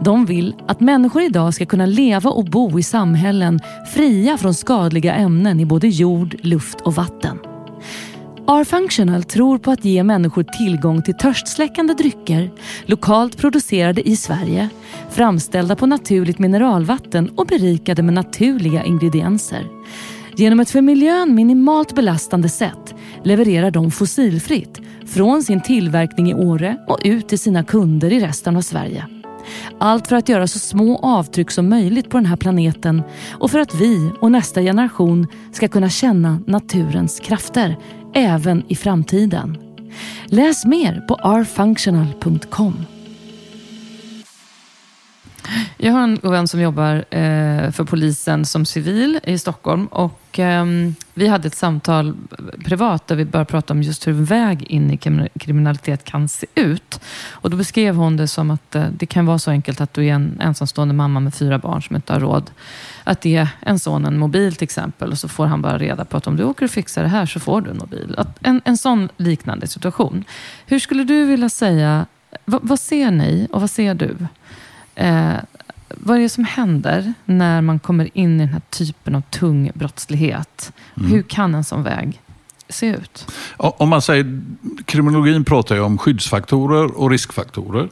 De vill att människor idag ska kunna leva och bo i samhällen fria från skadliga ämnen i både jord, luft och vatten. R-Functional tror på att ge människor tillgång till törstsläckande drycker, lokalt producerade i Sverige, framställda på naturligt mineralvatten och berikade med naturliga ingredienser. Genom ett för miljön minimalt belastande sätt levererar de fossilfritt från sin tillverkning i Åre och ut till sina kunder i resten av Sverige. Allt för att göra så små avtryck som möjligt på den här planeten och för att vi och nästa generation ska kunna känna naturens krafter även i framtiden. Läs mer på rfunctional.com. Jag har en god vän som jobbar eh, för polisen som civil i Stockholm. Och, eh, vi hade ett samtal privat där vi började prata om just hur en väg in i kriminalitet kan se ut. Och Då beskrev hon det som att eh, det kan vara så enkelt att du är en ensamstående mamma med fyra barn som inte har råd att ge en son en mobil till exempel. Och så får han bara reda på att om du åker och fixar det här så får du en mobil. Att en, en sån liknande situation. Hur skulle du vilja säga, vad, vad ser ni och vad ser du? Eh, vad är det som händer när man kommer in i den här typen av tung brottslighet? Mm. Hur kan en sån väg se ut? Om man säger, kriminologin pratar ju om skyddsfaktorer och riskfaktorer.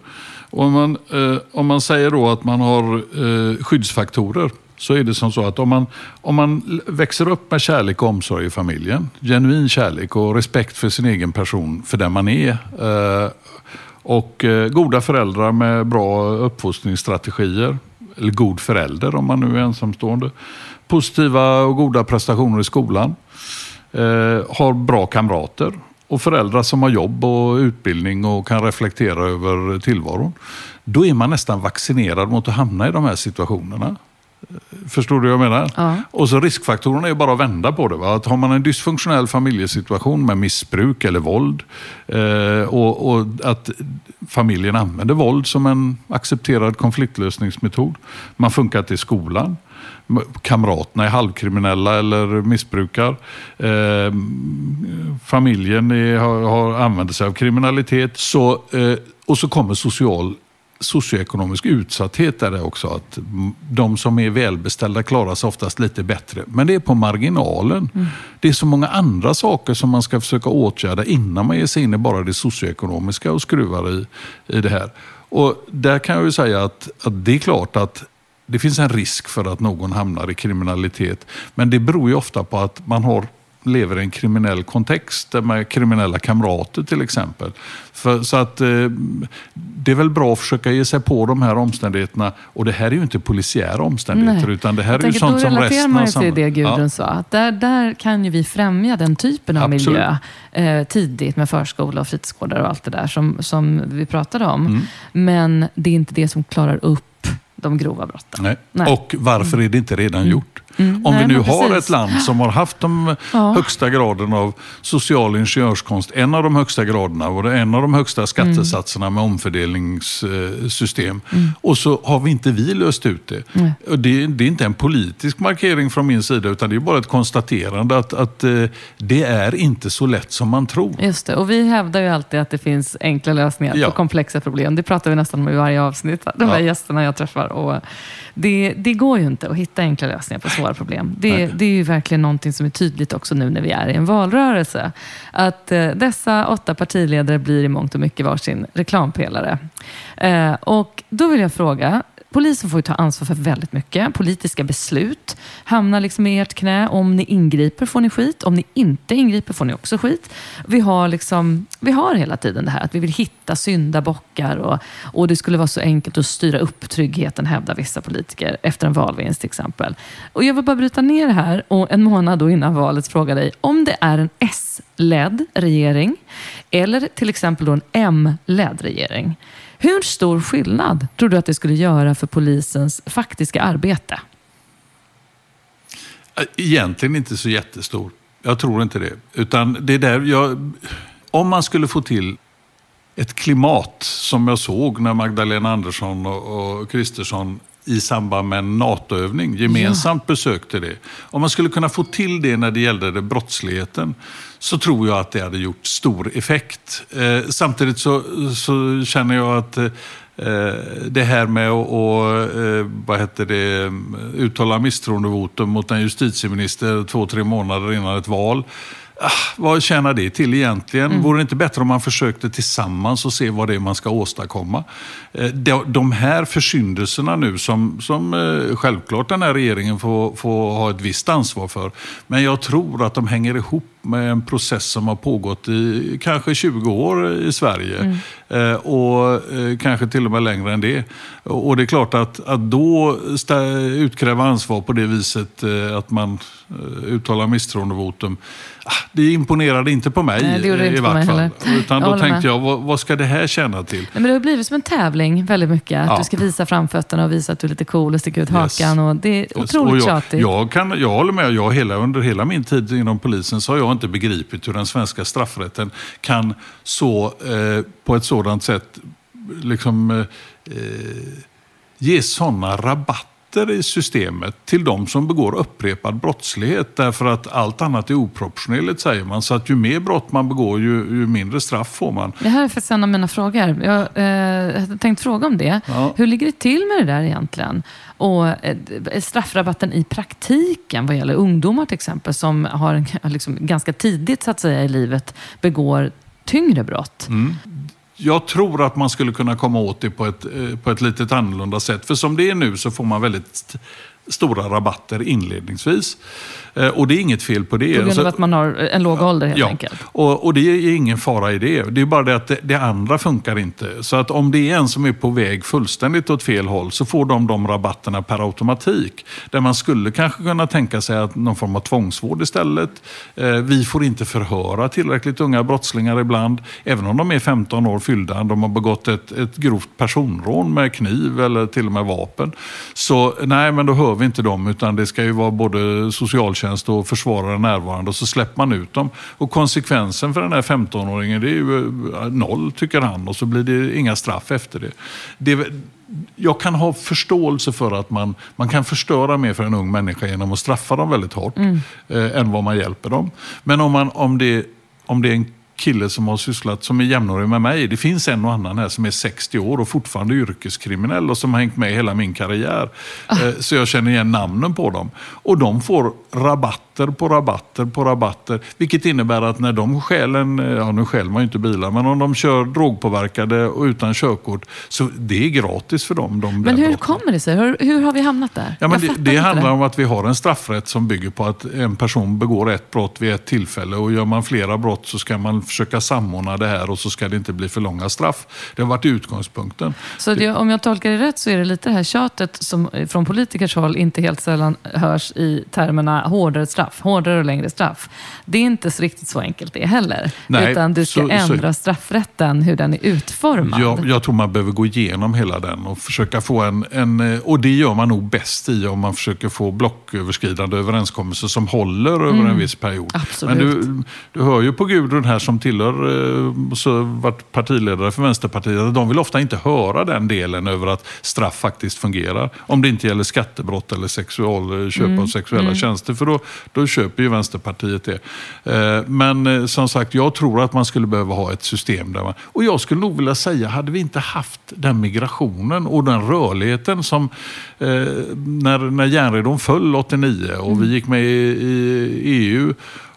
Och om, man, eh, om man säger då att man har eh, skyddsfaktorer så är det som så att om man, om man växer upp med kärlek och omsorg i familjen, genuin kärlek och respekt för sin egen person, för den man är, eh, och eh, goda föräldrar med bra uppfostringsstrategier. Eller god förälder om man nu är ensamstående. Positiva och goda prestationer i skolan. Eh, har bra kamrater. Och föräldrar som har jobb och utbildning och kan reflektera över tillvaron. Då är man nästan vaccinerad mot att hamna i de här situationerna. Förstår du vad jag menar? Ja. Och så riskfaktorerna är bara att vända på det. Va? Att har man en dysfunktionell familjesituation med missbruk eller våld eh, och, och, att familjen använder våld som en accepterad konfliktlösningsmetod. Man funkar inte i skolan. Kamraterna är halvkriminella eller missbrukar. Eh, familjen är, har, har använder sig av kriminalitet. Så, eh, och så kommer social socioekonomisk utsatthet är det också. Att de som är välbeställda klarar sig oftast lite bättre. Men det är på marginalen. Mm. Det är så många andra saker som man ska försöka åtgärda innan man ger sig in i bara det socioekonomiska och skruvar i, i det här. Och Där kan jag ju säga att, att det är klart att det finns en risk för att någon hamnar i kriminalitet. Men det beror ju ofta på att man har lever i en kriminell kontext med kriminella kamrater till exempel. För, så att eh, det är väl bra att försöka ge sig på de här omständigheterna. Och det här är ju inte polisiära omständigheter, Nej. utan det här Jag är ju sånt som resten av samhället... det Gudrun ja. sa. Där, där kan ju vi främja den typen av Absolut. miljö eh, tidigt med förskola och fritidsgårdar och allt det där som, som vi pratade om. Mm. Men det är inte det som klarar upp de grova brotten. Nej. Nej. Och varför är det inte redan mm. gjort? Mm, Om nej, vi nu har precis. ett land som har haft de ja. högsta graden av social ingenjörskonst, en av de högsta graderna och en av de högsta skattesatserna mm. med omfördelningssystem. Mm. Och så har vi inte vi löst ut det. det. det. är inte en politisk markering från min sida utan det är bara ett konstaterande att, att eh, det är inte så lätt som man tror. Just det, och vi hävdar ju alltid att det finns enkla lösningar ja. på komplexa problem. Det pratar vi nästan om i varje avsnitt, de här ja. gästerna jag träffar. Och det, det går ju inte att hitta enkla lösningar på svåra problem. Det, det, är ju verkligen någonting som är tydligt också nu när vi är i en valrörelse. Att eh, dessa åtta partiledare blir i mångt och mycket varsin reklampelare. Eh, och då vill jag fråga, Polisen får ta ansvar för väldigt mycket. Politiska beslut hamnar liksom i ert knä. Om ni ingriper får ni skit. Om ni inte ingriper får ni också skit. Vi har, liksom, vi har hela tiden det här att vi vill hitta syndabockar och, och det skulle vara så enkelt att styra upp tryggheten, hävdar vissa politiker, efter en valvinst till exempel. Och jag vill bara bryta ner det här och en månad då innan valet fråga dig om det är en S-ledd regering eller till exempel då en M-ledd regering. Hur stor skillnad tror du att det skulle göra för polisens faktiska arbete? Egentligen inte så jättestor. Jag tror inte det. Utan det där, jag, om man skulle få till ett klimat som jag såg när Magdalena Andersson och Kristersson i samband med en NATO-övning gemensamt ja. besökte det. Om man skulle kunna få till det när det gällde det brottsligheten så tror jag att det hade gjort stor effekt. Eh, samtidigt så, så, känner jag att eh, det här med att och, eh, vad heter det, uttala misstroendevotum mot en justitieminister två, tre månader innan ett val Ah, vad tjänar det till egentligen? Mm. Vore det inte bättre om man försökte tillsammans och se vad det är man ska åstadkomma? Eh, de här försyndelserna nu som, som eh, självklart den här regeringen får, får ha ett visst ansvar för. Men jag tror att de hänger ihop med en process som har pågått i kanske 20 år i Sverige. Mm. Eh, och eh, kanske till och med längre än det. Och det är klart att, att då utkräva ansvar på det viset eh, att man uttalar misstroendevotum. Ah, det imponerade inte på mig Nej, det gjorde i inte vart fall. heller. Utan Jag då håller tänkte jag, vad, vad ska det här tjäna till? Nej, men det har blivit som en tävling väldigt mycket. Att Ja. du ska visa framfötterna och visa att du är lite cool och sticka ut Yes. hakan. Och det är Yes. otroligt jag, tjatigt. jag, kan, jag håller med. Jag, hela, under hela min tid inom polisen så har jag inte begripit hur den svenska straffrätten kan så eh, på ett sådant sätt liksom, eh, ge sådana rabatter i systemet till de som begår upprepad brottslighet. Därför att allt annat är oproportionerligt säger man. Så att ju mer brott man begår ju, ju mindre straff får man. Det här är faktiskt en av mina frågor. Jag eh, hade tänkt fråga om det. Ja. Hur ligger det till med det där egentligen? Och eh, straffrabatten i praktiken vad gäller ungdomar till exempel som har liksom, ganska tidigt så att säga, i livet begår tyngre brott. Mm. Jag tror att man skulle kunna komma åt det på ett, eh, på ett lite annorlunda sätt. För som det är nu så får man väldigt stora rabatter inledningsvis. Eh, Och det är inget fel på det. På grund Alltså- av att man har en låg ålder helt ja, enkelt. Och, och det är ingen fara i det. Det är bara det att det, det andra funkar inte. Så att om det är en som är på väg fullständigt åt fel håll så får de de rabatterna per automatik. Där man skulle kanske kunna tänka sig att någon form av tvångsvård istället. Eh, vi får inte förhöra tillräckligt unga brottslingar ibland. Även om de är 15 år fyllda. De har begått ett, ett grovt personrån med kniv eller till och med vapen. Så nej, men då hör vi inte dem. Utan det ska ju vara både socialtjänst och försvarare närvarande. Och så släpper man ut dem. Och konsekvensen för den här 15-åringen det är ju eh, noll, tycker han. Och så blir det inga straff efter det. det jag kan ha förståelse för att man, man kan förstöra mer för en ung människa genom att straffa dem väldigt hårt. Eh, än vad man hjälper dem. Men om, man, om, det, om det är en kille som har sysslat, som är jämnårig med mig. Det finns en och annan här som är 60 år och fortfarande yrkeskriminell och som har hängt med hela min karriär. Eh, Så jag känner igen namnen på dem. Och de får rabatter på rabatter på rabatter. Vilket innebär att när de stjäl en, ja nu stjäl man ju inte bilar, men om de kör drogpåverkade och utan körkort. Så det är gratis för dem. De Men hur brotten. kommer det sig? Hur, hur har vi hamnat där? Ja, men Jag det det handlar om att vi har en straffrätt som bygger på att en person begår ett brott vid ett tillfälle och gör man flera brott så ska man försöka samordna det här och så ska det inte bli för långa straff. Det har varit utgångspunkten. Så det, om jag tolkar det rätt så är det lite det här tjatet som från politikers håll inte helt sällan hörs i termerna hårdare straff, hårdare och längre straff. Det är inte så riktigt så enkelt det heller. Nej, utan du ska så- så- ändra straffrätten, hur den är utformad. Jag, jag tror man behöver gå igenom hela den och försöka få en, en... eh, Och det gör man nog bäst i om man försöker få blocköverskridande överenskommelser som håller över en viss period. Absolut. Men du, du hör ju på Gudrun här som tillhör, eh, så varit partiledare för Vänsterpartiet, att de vill ofta inte höra den delen över att straff faktiskt fungerar. Om det inte gäller skattebrott eller sexual, eh, köp av sexuella tjänster, för då, då köper ju Vänsterpartiet det. Eh, Men som sagt, jag tror att man skulle behöva ha ett system där man... Och jag skulle nog vilja säga, hade vi inte haft den migrationen och den rörligheten som när, när järnridån föll 89 och vi gick med i, i EU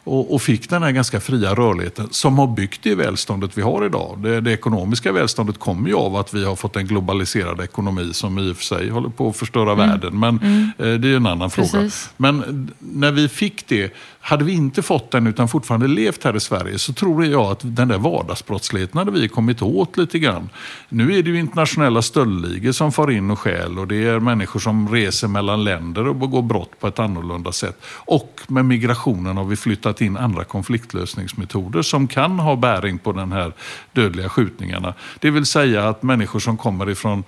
och, och fick den här ganska fria rörligheten som har byggt det välståndet vi har idag. Det, det ekonomiska välståndet kommer ju av att vi har fått en globaliserad ekonomi som i och för sig håller på att förstöra världen. Men eh, det är en annan fråga. Precis. Men när vi fick det, hade vi inte fått den utan fortfarande levt här i Sverige så tror jag att den där vardagsbrottsligheten hade vi kommit åt lite grann. Nu är det ju internationella stöldligor som far in och stjäl och det är människor som reser mellan länder och begår brott på ett annorlunda sätt. Och med migrationen har vi flyttat in andra konfliktlösningsmetoder som kan ha bäring på den här dödliga skjutningarna. Det vill säga att människor som kommer ifrån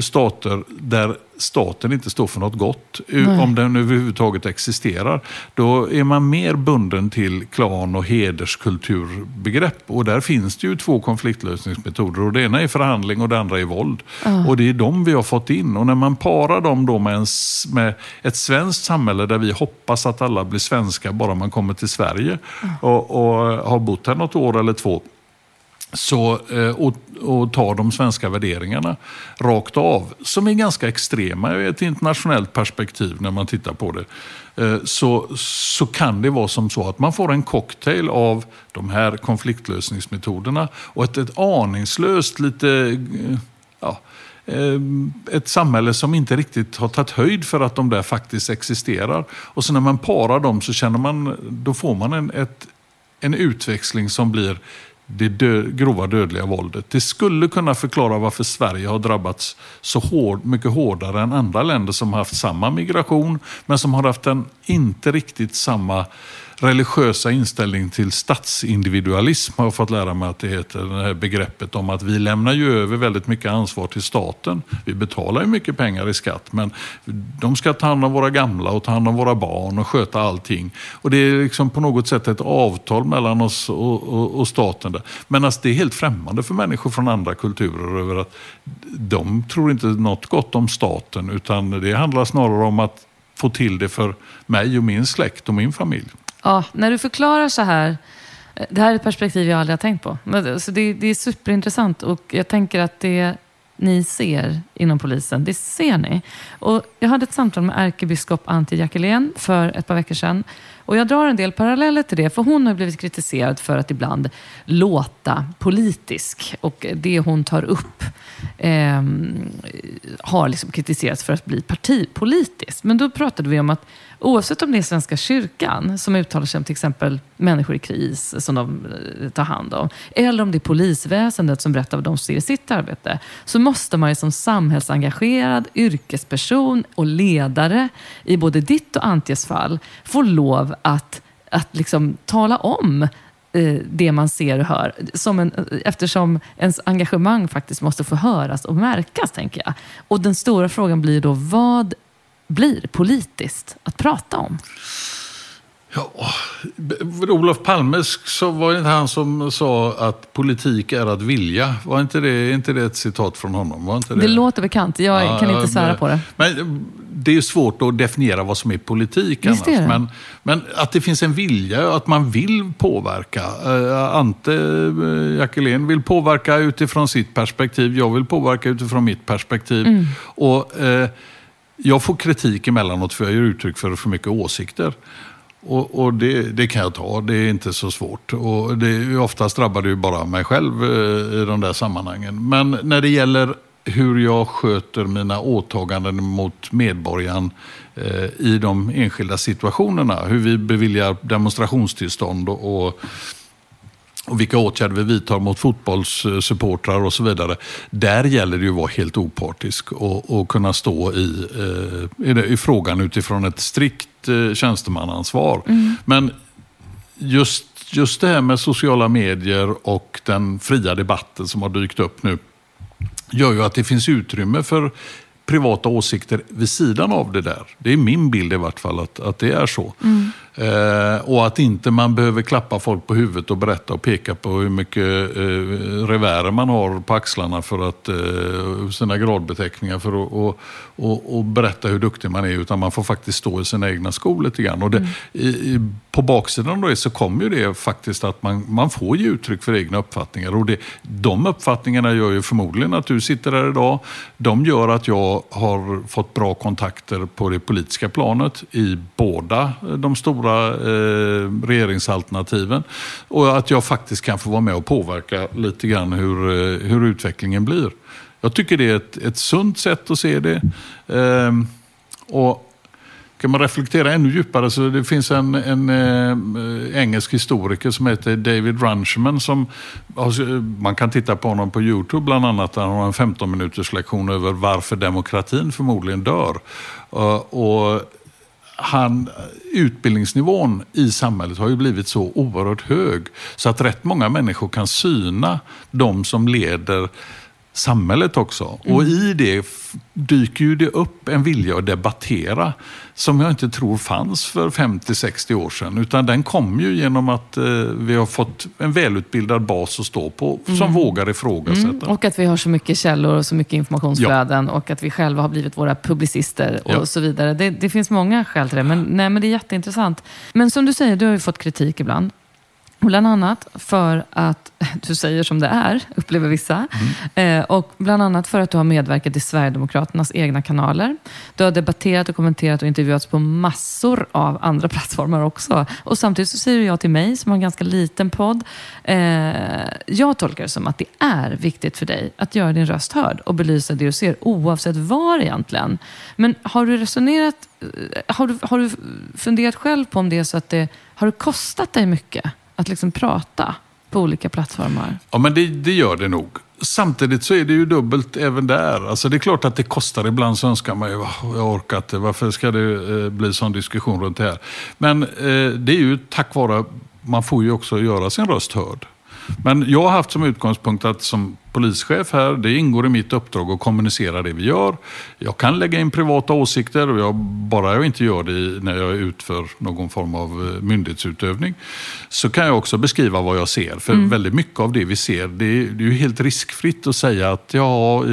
stater där staten inte står för något gott, u- om den överhuvudtaget existerar, då är man mer bunden till klan och hederskulturbegrepp. Och där finns det ju två konfliktlösningsmetoder och det ena är förhandling och det andra är våld. Och det är de vi har fått in. Och när man parar dem då med, en, med ett svenskt samhälle där vi hoppas att alla blir svenska bara man kommer till Sverige och, och har bott här något år eller två, så, eh, och, och tar de svenska värderingarna rakt av, som är ganska extrema i ett internationellt perspektiv när man tittar på det, eh, så, så kan det vara som så att man får en cocktail av de här konfliktlösningsmetoderna och ett, ett aningslöst, lite eh, ja, ett samhälle som inte riktigt har tagit höjd för att de där faktiskt existerar. Och så när man parar dem så känner man, då får man en, ett, en utväxling som blir det dö grova dödliga våldet. Det skulle kunna förklara varför Sverige har drabbats så hård, mycket hårdare än andra länder som har haft samma migration, men som har haft en inte riktigt samma religiösa inställning till statsindividualism har jag fått lära mig att det heter. Det här begreppet om att vi lämnar ju över väldigt mycket ansvar till staten. Vi betalar ju mycket pengar i skatt men de ska ta hand om våra gamla och ta hand om våra barn och sköta allting. Och det är liksom på något sätt ett avtal mellan oss och, och, och staten. Där. Men alltså det är helt främmande för människor från andra kulturer över att de tror inte något gott om staten utan det handlar snarare om att få till det för mig och min släkt och min familj. Ja, när du förklarar så här, eh, det här är ett perspektiv jag aldrig har tänkt på. Eh, så det, det är superintressant och jag tänker att det ni ser inom polisen, det ser ni. Och jag hade ett samtal med ärkebiskop Antje Jackelén för ett par veckor sedan. Och jag drar en del paralleller till det, för hon har blivit kritiserad för att ibland låta politisk. Och det hon tar upp eh, har liksom kritiserats för att bli partipolitiskt. Men då pratade vi om att Oavsett om det är Svenska kyrkan som uttalar sig om till exempel människor i kris som de eh, tar hand om, eller om det är polisväsendet som berättar vad de ser i sitt arbete, så måste man ju som samhällsengagerad yrkesperson och ledare i både ditt och Antjes fall få lov att, att liksom tala om eh, det man ser och hör. Som en, eftersom ens engagemang faktiskt måste få höras och märkas, tänker jag. Och den stora frågan blir då, vad blir politiskt att prata om? Ja, Olof Palme så var det inte han som sa att politik är att vilja. Var inte det, inte det ett citat från honom? Var inte det? det låter bekant. Jag ja, kan inte svära på det. Men det är svårt att definiera vad som är politik annars. Är men, men, att det finns en vilja, att man vill påverka. Uh, Ante uh, Jackelén vill påverka utifrån sitt perspektiv. Jag vill påverka utifrån mitt perspektiv. Mm. Och... Uh, jag får kritik emellanåt för jag ger uttryck för för mycket åsikter. Och, och det, det, kan jag ta, det är inte så svårt. Och det, oftast drabbar det ju bara mig själv eh, i de där sammanhangen. Men när det gäller hur jag sköter mina åtaganden mot medborgaren eh, i de enskilda situationerna. Hur vi beviljar demonstrationstillstånd och, och och vilka åtgärder vi vidtar mot fotbollssupportrar och så vidare. Där gäller det ju att vara helt opartisk och, och kunna stå i, eh, i, i, frågan utifrån ett strikt eh, tjänstemannaansvar. Mm. Men just, just det här med sociala medier och den fria debatten som har dykt upp nu gör ju att det finns utrymme för privata åsikter vid sidan av det där. Det är min bild i vart fall att, att det är så. Mm. Eh, och att inte man behöver klappa folk på huvudet och berätta och peka på hur mycket eh, revärer man har på axlarna för att eh, sina gradbeteckningar för att och, och, och, berätta hur duktig man är. Utan man får faktiskt stå i sina egna skor lite grann. Och det, mm. i, i, på baksidan av det så kommer ju det faktiskt att man, man får ge uttryck för egna uppfattningar. Och det, de uppfattningarna gör ju förmodligen att du sitter här idag. De gör att jag har fått bra kontakter på det politiska planet i båda de stora stora eh, regeringsalternativen. Och att jag faktiskt kan få vara med och påverka lite grann hur, eh, hur utvecklingen blir. Jag tycker det är ett, ett sunt sätt att se det. Eh, och kan man reflektera ännu djupare så det finns en, en eh, engelsk historiker som heter David Runchman som man kan titta på honom på Youtube bland annat. Han har en 15 minuters lektion över varför demokratin förmodligen dör. Eh, och han, utbildningsnivån i samhället har ju blivit så oerhört hög så att rätt många människor kan syna de som leder samhället också. Mm. Och i det dyker ju det upp en vilja att debattera som jag inte tror fanns för 50-60 år sedan. Utan den kom ju genom att eh, vi har fått en välutbildad bas att stå på som mm. vågar ifrågasätta. Mm. Och att vi har så mycket källor och så mycket informationsflöden ja. och att vi själva har blivit våra publicister och ja. så vidare. Det, det, finns många skäl till det, men, nej, men det är jätteintressant. Men som du säger, du har ju fått kritik ibland. Bland annat för att du säger som det är, upplever vissa. Mm. Eh, och bland annat för att du har medverkat i Sverigedemokraternas egna kanaler. Du har debatterat och kommenterat och intervjuats på massor av andra plattformar också. Och samtidigt så säger jag till mig, som har en ganska liten podd. Eh, jag tolkar det som att det är viktigt för dig att göra din röst hörd och belysa det du ser, oavsett var egentligen. Men har du resonerat, eh, har du, har du funderat själv på om det är så att det har kostat dig mycket? Att liksom prata på olika plattformar? Ja, men det, det gör det nog. Samtidigt så är det ju dubbelt även där. Alltså det är klart att det kostar. Ibland så önskar man ju, jag orkar inte, varför ska det eh, bli sån diskussion runt det här? Men eh, det är ju tack vare, man får ju också göra sin röst hörd. Men jag har haft som utgångspunkt att som polischef här, det ingår i mitt uppdrag att kommunicera det vi gör. Jag kan lägga in privata åsikter, och jag, bara jag inte gör det när jag utför någon form av eh, myndighetsutövning, så kan jag också beskriva vad jag ser. För mm. väldigt mycket av det vi ser, det är, det är ju helt riskfritt att säga att ja,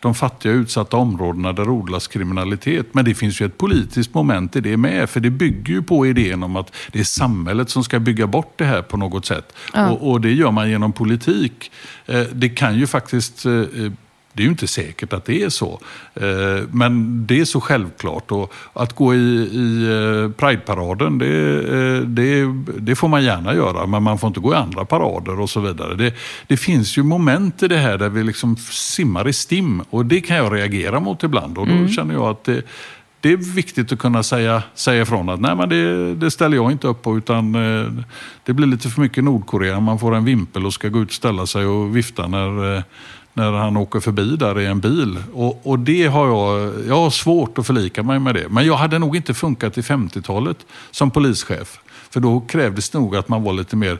de fattiga utsatta områdena där odlas kriminalitet. Men det finns ju ett politiskt moment i det med, för det bygger ju på idén om att det är samhället som ska bygga bort det här på något sätt. Ja. Och, och, det gör man genom politik. Eh, det kan ju faktiskt eh, det är ju inte säkert att det är så. Eh, men det är så självklart. Och att gå i, i Pride-paraden, det, det, det, får man gärna göra. Men man får inte gå i andra parader och så vidare. Det, det finns ju moment i det här där vi liksom simmar i stim. Och det kan jag reagera mot ibland. Och då mm. känner jag att det, det är viktigt att kunna säga, säga ifrån att nej, men det, det ställer jag inte upp på. Utan eh, det blir lite för mycket Nordkorea. Man får en vimpel och ska gå ut och ställa sig och vifta när, eh, när han åker förbi där i en bil. Och, och det har jag, jag har svårt att förlika mig med det. Men jag hade nog inte funkat i 50-talet som polischef. För då krävdes det nog att man var lite mer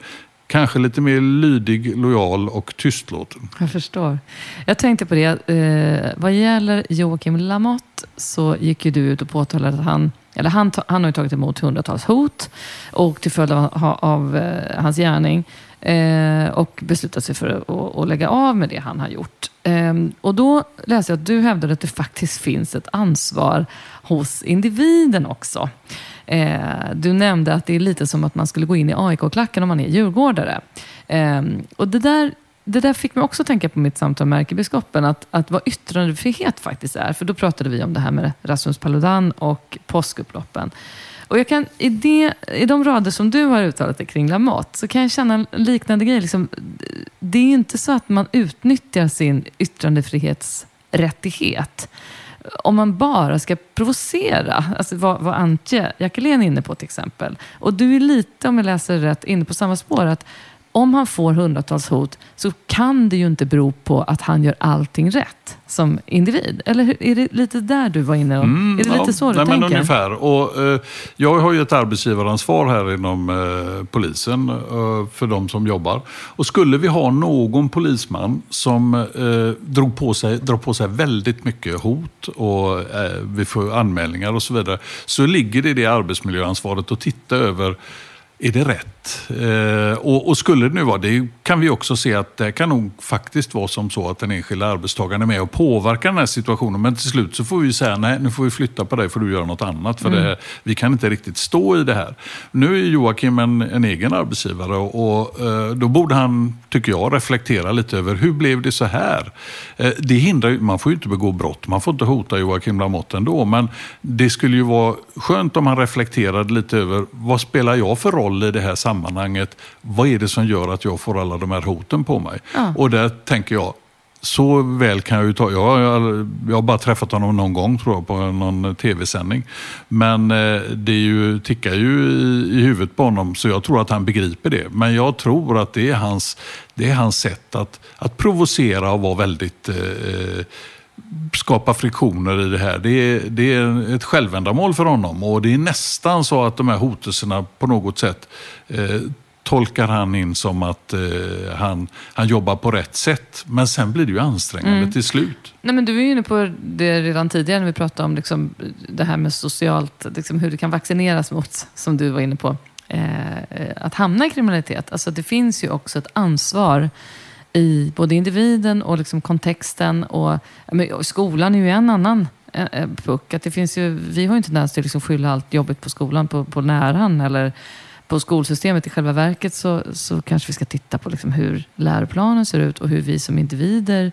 Kanske lite mer lydig, lojal och tystlåten. Jag förstår. Jag tänkte på det, eh, vad gäller Joakim Lamotte så gick ju du ut och påtalade att han, eller han, han har ju tagit emot hundratals hot och till följd av, av av hans gärning eh, och beslutat sig för att, att, lägga av med det han har gjort. Eh, och då läste jag att du hävdade att det faktiskt finns ett ansvar hos individen också. Eh, du nämnde att det är lite som att man skulle gå in i AIK-klacken om man är djurgårdare. Eh, och det där, det där fick mig också tänka på mitt samtal med ärkebiskopen, att, att vad yttrandefrihet faktiskt är. För då pratade vi om det här med Rasmus Paludan och påskupploppen. Och jag kan, i, det, I de rader som du har uttalat dig kring Lamotte så kan jag känna en liknande grej. Liksom, det är inte så att man utnyttjar sin yttrandefrihetsrättighet om man bara ska provocera, alltså vad, vad Antje Jackelén är inne på till exempel. Och du är lite, om jag läser rätt, inne på samma spår. att om han får hundratals hot så kan det ju inte bero på att han gör allting rätt som individ. Eller är det lite där du var inne? Och, mm, är det lite så du nej, tänker? Men ungefär. Och, eh, jag har ju ett arbetsgivaransvar här inom eh, polisen eh, för de som jobbar. Och skulle vi ha någon polisman som eh, drog på sig, drar på sig väldigt mycket hot och eh, vi får anmälningar och så vidare. Så ligger det i det arbetsmiljöansvaret att titta över är det rätt? Eh, och, och, skulle det nu vara det, kan vi också se att det kan nog faktiskt vara som så att den enskilda arbetstagaren är med och påverkar den här situationen. Men till slut så får vi säga, nej nu får vi flytta på dig för du gör något annat. För mm. det, vi kan inte riktigt stå i det här. Nu är Joakim en, en egen arbetsgivare och, och eh, då borde han, tycker jag, reflektera lite över hur blev det så här? Eh, det hindrar man får ju inte begå brott, man får inte hota Joakim Lamotte ändå. Men det skulle ju vara skönt om han reflekterade lite över vad spelar jag för roll roll i det här sammanhanget. Vad är det som gör att jag får alla de här hoten på mig? Ja. Och där tänker jag, så väl kan jag ju ta... Jag, jag, jag har bara träffat honom någon gång tror jag på någon tv-sändning. Men eh, det ju, tickar ju i, i huvudet på honom så jag tror att han begriper det. Men jag tror att det är hans, det är hans sätt att, att provocera och vara väldigt eh, skapa friktioner i det här. Det är, det är ett självändamål för honom och det är nästan så att de här hotelserna på något sätt eh, tolkar han in som att eh, han, han jobbar på rätt sätt. Men sen blir det ju ansträngande mm. till slut. Nej, men du var ju inne på det redan tidigare när vi pratade om liksom, det här med socialt, liksom, hur det kan vaccineras mot, som du var inne på, eh, att hamna i kriminalitet. Alltså, det finns ju också ett ansvar i både individen och liksom kontexten. Och, men, skolan är ju en annan eh, eh, puck. Att det finns ju, vi har ju en tendens till att liksom skylla allt jobbigt på skolan, på, på läraren eller på skolsystemet. I själva verket så, så kanske vi ska titta på liksom hur läroplanen ser ut och hur vi som individer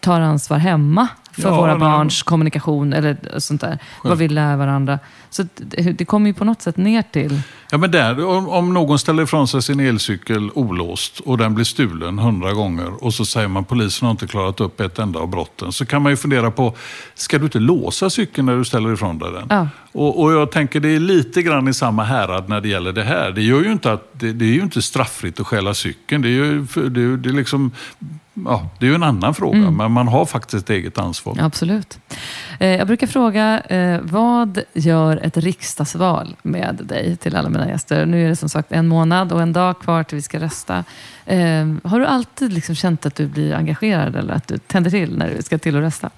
tar ansvar hemma för ja, våra barns kommunikation eller sånt där. Själv. Vad vi lär varandra. Så det, det kommer ju på något sätt ner till... Ja, men där, om, om någon ställer ifrån sig sin elcykel olåst och den blir stulen hundra gånger och så säger man polisen har inte klarat upp ett enda av brotten. Så kan man ju fundera på, ska du inte låsa cykeln när du ställer ifrån dig den? Ja. Och, och, jag tänker det är lite grann i samma härad när det gäller det här. Det, gör ju inte att, det, det är ju inte straffritt att stjäla cykeln. Det är ju det, det är liksom, ja, det är ju en annan fråga, mm. men man har faktiskt ett eget ansvar. Absolut. Eh, jag brukar fråga, eh, vad gör ett riksdagsval med dig till alla mina gäster? Nu är det som sagt en månad och en dag kvar till vi ska rösta. Eh, har du alltid liksom känt att du blir engagerad eller att du tänder till när du ska till och rösta?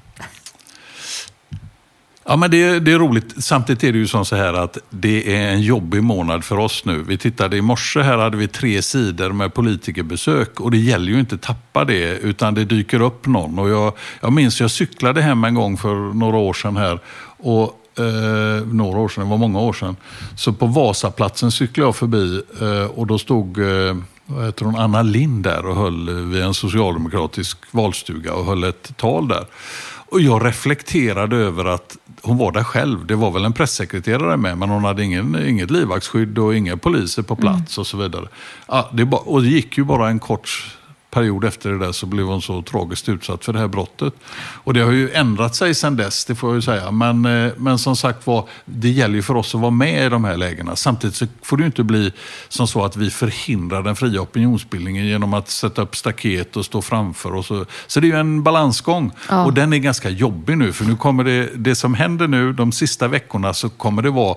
Ja, men det, det, är roligt. Samtidigt är det ju som så här att det är en jobbig månad för oss nu. Vi tittade i morse, här hade vi tre sidor med politikerbesök och det gäller ju inte att tappa det utan det dyker upp någon. Och jag, jag minns, jag cyklade hem en gång för några år sedan här och Eh, några år sedan, det var många år sedan. Så på Vasaplatsen cyklade jag förbi eh, och då stod eh, vad heter hon, Anna Lind där och höll vid en socialdemokratisk valstuga och höll ett tal där. Och jag reflekterade över att hon var där själv. Det var väl en pressekreterare med, men hon hade ingen, inget livvaktsskydd och inga poliser på plats mm. och så vidare. Ja, det, bara, och det gick ju bara en kort period efter det där så blev hon så tragiskt utsatt för det här brottet. Och det har ju ändrat sig sedan dess, det får jag ju säga. Men, eh, men som sagt var, det gäller ju för oss att vara med i de här lägena. Samtidigt så får det ju inte bli som så att vi förhindrar den fria opinionsbildningen genom att sätta upp staket och stå framför. Och så. så det är ju en balansgång. Ja. Och den är ganska jobbig nu, för nu kommer det, det som händer nu, de sista veckorna, så kommer det vara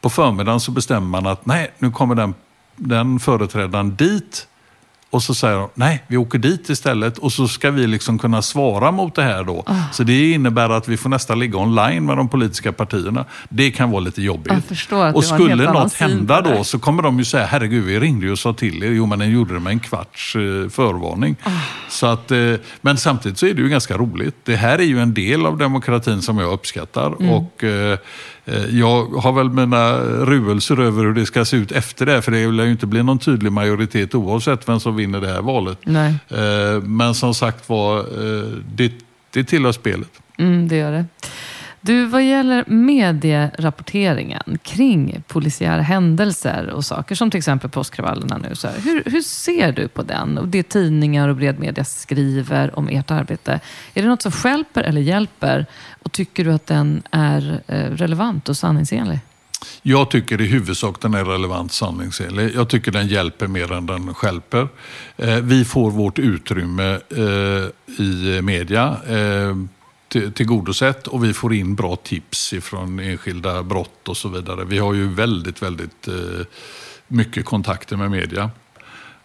på förmiddagen så bestämmer man att nej, nu kommer den, den företrädaren dit och så säger de, nej, vi åker dit istället och så ska vi liksom kunna svara mot det här då. Oh. Så det innebär att vi får nästan ligga online med de politiska partierna. Det kan vara lite jobbigt. och skulle något hända då så kommer de ju säga, herregud, vi ringde ju och sa till er. Jo, men den gjorde det med en kvarts eh, förvarning. Oh. Så att, eh, men samtidigt så är det ju ganska roligt. Det här är ju en del av demokratin som jag uppskattar. Mm. Och Eh, jag har väl mina ruelser över hur det ska se ut efter det, för det lär ju inte bli någon tydlig majoritet oavsett vem som vinner det här valet. Nej. Eh, men som sagt var, eh, det, det tillhör spelet. Mm, det gör det. Du, vad gäller medierapporteringen kring polisiära händelser och saker som till exempel påskkravallerna nu. Så här, hur, hur, ser du på den och det tidningar och bred media skriver om ert arbete? Är det något som skälper eller hjälper? Och tycker du att den är eh, relevant och sanningsenlig? Jag tycker i huvudsak den är relevant sanningsenlig. Jag tycker den hjälper mer än den skälper. Eh, vi får vårt utrymme eh, i media tillgodosett och vi får in bra tips från enskilda brott och så vidare. Vi har ju väldigt, väldigt eh, mycket kontakter med media.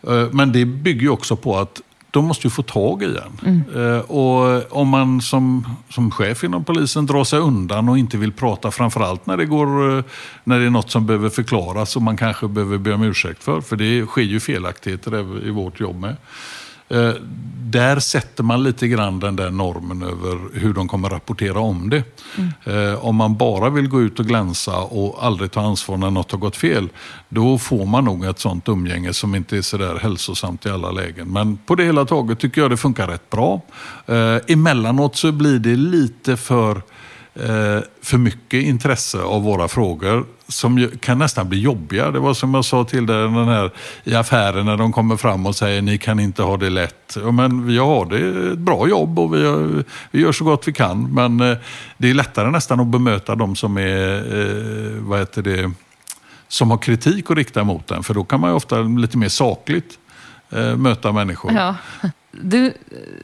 Eh, men det bygger ju också på att de måste ju få tag i en. Mm. Eh, och om man som, som chef inom polisen drar sig undan och inte vill prata, framförallt när det, går, när det är något som behöver förklaras och man kanske behöver be om ursäkt för, för det sker ju felaktigheter i vårt jobb med. Eh, där sätter man lite grann den där normen över hur de kommer rapportera om det. Mm. Om man bara vill gå ut och glänsa och aldrig ta ansvar när något har gått fel, då får man nog ett sånt umgänge som inte är så där hälsosamt i alla lägen. Men på det hela taget tycker jag det funkar rätt bra. Eh, emellanåt så blir det lite för Eh, Eh, för mycket intresse av våra frågor som kan nästan bli jobbiga. Det var som jag sa till dig den här, i affären när de kommer fram och säger ni kan inte ha det lätt. Ja, men vi har det ett bra jobb och vi, har, vi gör så gott vi kan. Men eh, det är lättare nästan att bemöta de som är, eh, vad heter det, som har kritik att rikta mot den. För då kan man ju ofta lite mer sakligt eh, möta människor. Ja. Du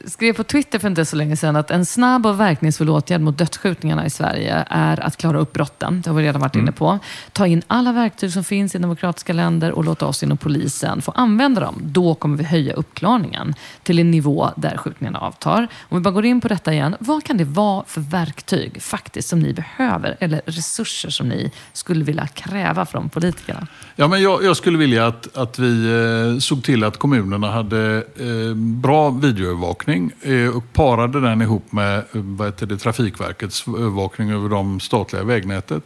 skrev på Twitter för inte så länge sedan att en snabb och verkningsfull åtgärd mot dödsskjutningarna i Sverige är att klara upp brotten. Det har vi redan varit mm. inne på. Ta in alla verktyg som finns i demokratiska länder och låta oss inom polisen få använda dem. Då kommer vi höja uppklarningen till en nivå där skjutningarna avtar. Om vi bara går in på detta igen. Vad kan det vara för verktyg faktiskt som ni behöver eller resurser som ni skulle vilja kräva från politikerna? Ja, men jag, jag skulle vilja att, att vi eh, såg till att kommunerna hade eh, bra videoövervakning eh, och parade den ihop med eh, vad heter det, Trafikverkets övervakning över de statliga vägnätet.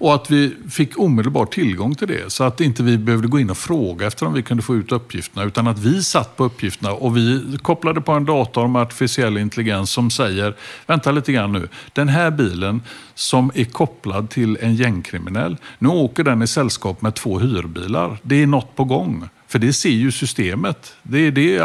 Och att vi fick omedelbar tillgång till det. Så att inte vi behövde gå in och fråga efter om vi kunde få ut uppgifterna. Utan att vi satt på uppgifterna och vi kopplade på en dator med artificiell intelligens som säger, vänta lite grann nu, den här bilen som är kopplad till en gängkriminell, nu åker den i sällskap med två hyrbilar. Det är något på gång. För det ser ju systemet. Det är det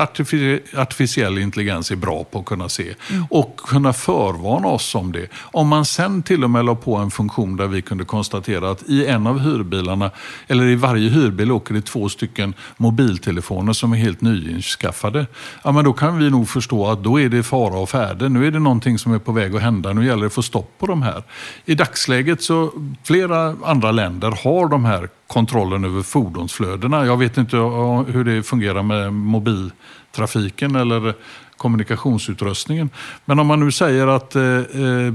artificiell intelligens är bra på att kunna se. Och kunna förvarna oss om det. Om man sen till och med la på en funktion där vi kunde konstatera att i en av hyrbilarna, eller i varje hyrbil åker det två stycken mobiltelefoner som är helt nyinskaffade. Ja, men då kan vi nog förstå att då är det fara och färde. Nu är det någonting som är på väg att hända. Nu gäller det att få stopp på de här. I dagsläget så flera andra länder har de här kontrollen över fordonsflödena. Jag vet inte eh, hur det fungerar med mobiltrafiken eller kommunikationsutrustningen. Men om man nu säger att eh, eh,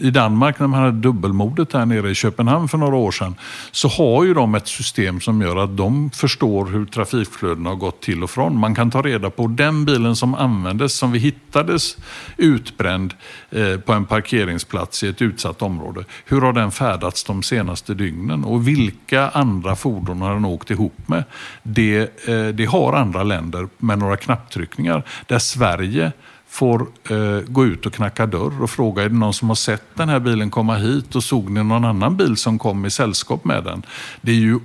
i Danmark när man hade dubbelmordet här nere i Köpenhamn för några år sedan så har ju de ett system som gör att de förstår hur trafikflödena har gått till och från. Man kan ta reda på den bilen som användes, som vi hittades utbränd eh, på en parkeringsplats i ett utsatt område. Hur har den färdats de senaste dygnen och vilka andra fordon har den åkt ihop med? Det, eh, det har andra länder med några knapptryckningar där Sverige får eh, gå ut och knacka dörr och fråga är det någon som har sett den här bilen komma hit och såg ni någon annan bil som kom i sällskap med den? Det är ju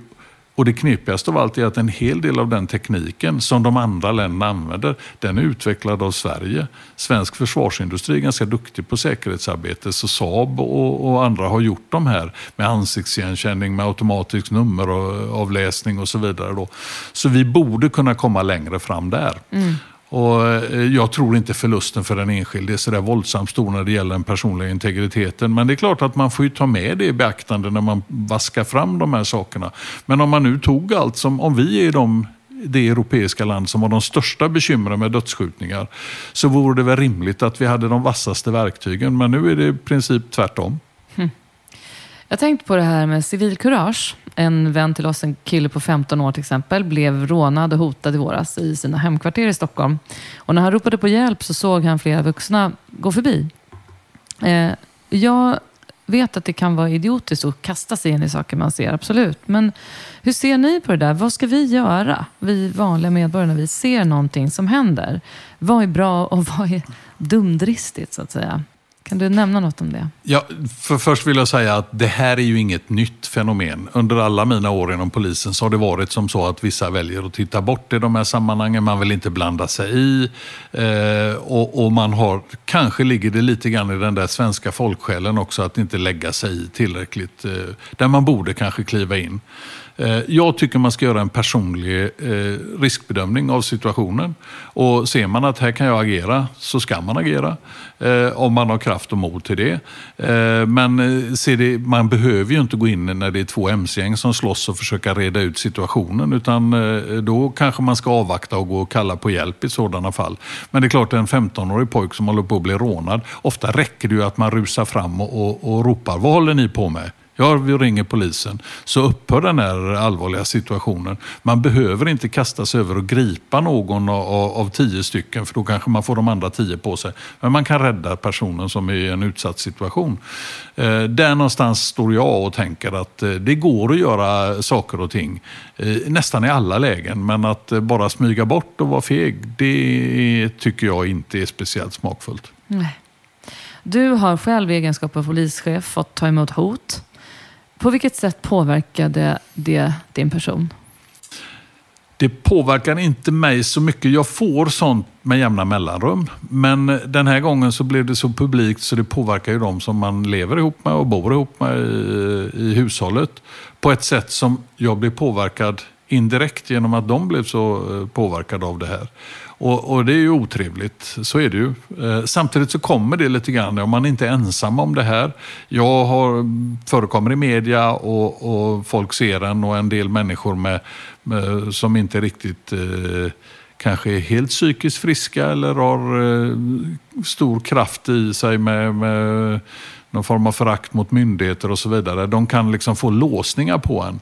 och det knepigaste av allt är att en hel del av den tekniken som de andra länderna använder, den är utvecklad av Sverige. Svensk försvarsindustri är ganska duktig på säkerhetsarbete, så Saab och, och andra har gjort de här med ansiktsigenkänning, med automatisk nummeravläsning och så vidare. Då. Så vi borde kunna komma längre fram där. Mm. Och eh, jag tror inte förlusten för den enskilde är sådär våldsamt stor när det gäller den personliga integriteten. Men det är klart att man får ta med det i beaktande när man vaskar fram de här sakerna. Men om man nu tog allt som, om vi är de det europeiska land som har de största bekymren med dödsskjutningar så vore det väl rimligt att vi hade de vassaste verktygen. Men nu är det i princip tvärtom. Jag tänkte på det här med civilkurage. En vän till oss, en kille på 15 år till exempel, blev rånad och hotad i våras i sina hemkvarter i Stockholm. Och när han ropade på hjälp så såg han flera vuxna gå förbi. Eh, jag vet att det kan vara idiotiskt att kasta sig in i saker man ser, absolut. Men hur ser ni på det där? Vad ska vi göra, vi vanliga medborgare, när vi ser någonting som händer? Vad är bra och vad är dumdristigt, så att säga? Kan du nämna något om det? Ja, för först vill jag säga att det här är ju inget nytt fenomen. Under alla mina år inom polisen så har det varit som så att vissa väljer att titta bort i de här sammanhangen. Man vill inte blanda sig i. Eh, och, och, man har, kanske ligger det lite grann i den där svenska folksjälen också att inte lägga sig i tillräckligt. Eh, där man borde kanske kliva in. Eh, jag tycker man ska göra en personlig eh, riskbedömning av situationen. Och ser man att här kan jag agera, så ska man agera. Eh, om man har kraft och mod till det. Men det, man behöver ju inte gå in när det är två mc-gäng som slåss och försöka reda ut situationen. Utan då kanske man ska avvakta och gå och kalla på hjälp i sådana fall. Men det är klart, en 15-årig pojk som håller på att bli rånad. Ofta räcker det ju att man rusar fram och, och, och ropar, vad håller ni på med? Ja, vi ringer polisen. Så upphör den här allvarliga situationen. Man behöver inte kasta sig över och gripa någon av, av tio stycken för då kanske man får de andra tio på sig. Men man kan rädda personen som är i en utsatt situation. Eh, där någonstans står jag och tänker att eh, det går att göra saker och ting eh, nästan i alla lägen. Men att eh, bara smyga bort och vara feg, det tycker jag inte är speciellt smakfullt. Nej. Du har själv i egenskap av polischef fått ta emot hot. På vilket sätt påverkade det din person? Det påverkar inte mig så mycket. Jag får sånt med jämna mellanrum. Men den här gången så blev det så publikt så det påverkar ju de som man lever ihop med och bor ihop med i, i hushållet. På ett sätt som jag blev påverkad indirekt genom att de blev så eh, påverkade av det här. Och, och, det är ju otrevligt, så är det ju. Eh, samtidigt så kommer det lite grann, om man inte är ensam om det här. Jag har, förekommer i media och, och folk ser en och en del människor med, med som inte riktigt eh, kanske är helt psykiskt friska eller har eh, stor kraft i sig med, med någon form av förakt mot myndigheter och så vidare. De kan liksom få låsningar på en.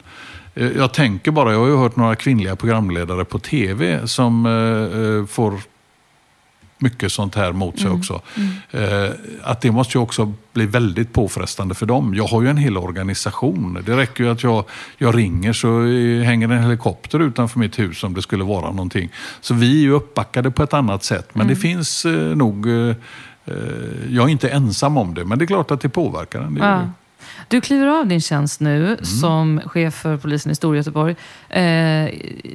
Eh, jag tänker bara, jag har ju hört några kvinnliga programledare på tv som eh, eh, får mycket sånt här mot sig mm. också. Mm. att det måste ju också bli väldigt påfrestande för dem. Jag har ju en hel organisation. Det räcker ju att jag, jag ringer så hänger en helikopter utanför mitt hus om det skulle vara någonting. Så vi är ju uppbackade på ett annat sätt. Men mm. det finns nog jag är inte ensam om det, men det är klart att det påverkar en. Det ja. Du kliver av din tjänst nu Mm. som chef för polisen i Storgöteborg. Eh,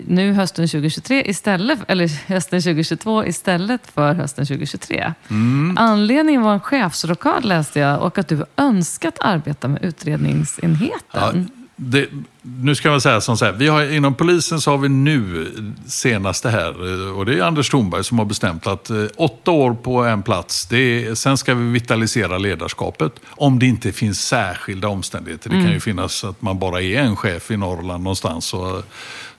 nu hösten 2023 istället, eller hösten 2022 istället för hösten 2023. Mm. Anledningen var en chefsrockad läste jag och att du önskat arbeta med Ja, utredningsenheten. Det, nu ska man säga som så här, vi har, inom polisen så har vi nu senaste här, eh, och det är Anders Thornberg som har bestämt att eh, åtta år på en plats, det är, sen ska vi vitalisera ledarskapet. Om det inte finns särskilda omständigheter. Det kan ju finnas att man bara är en chef i Norrland någonstans och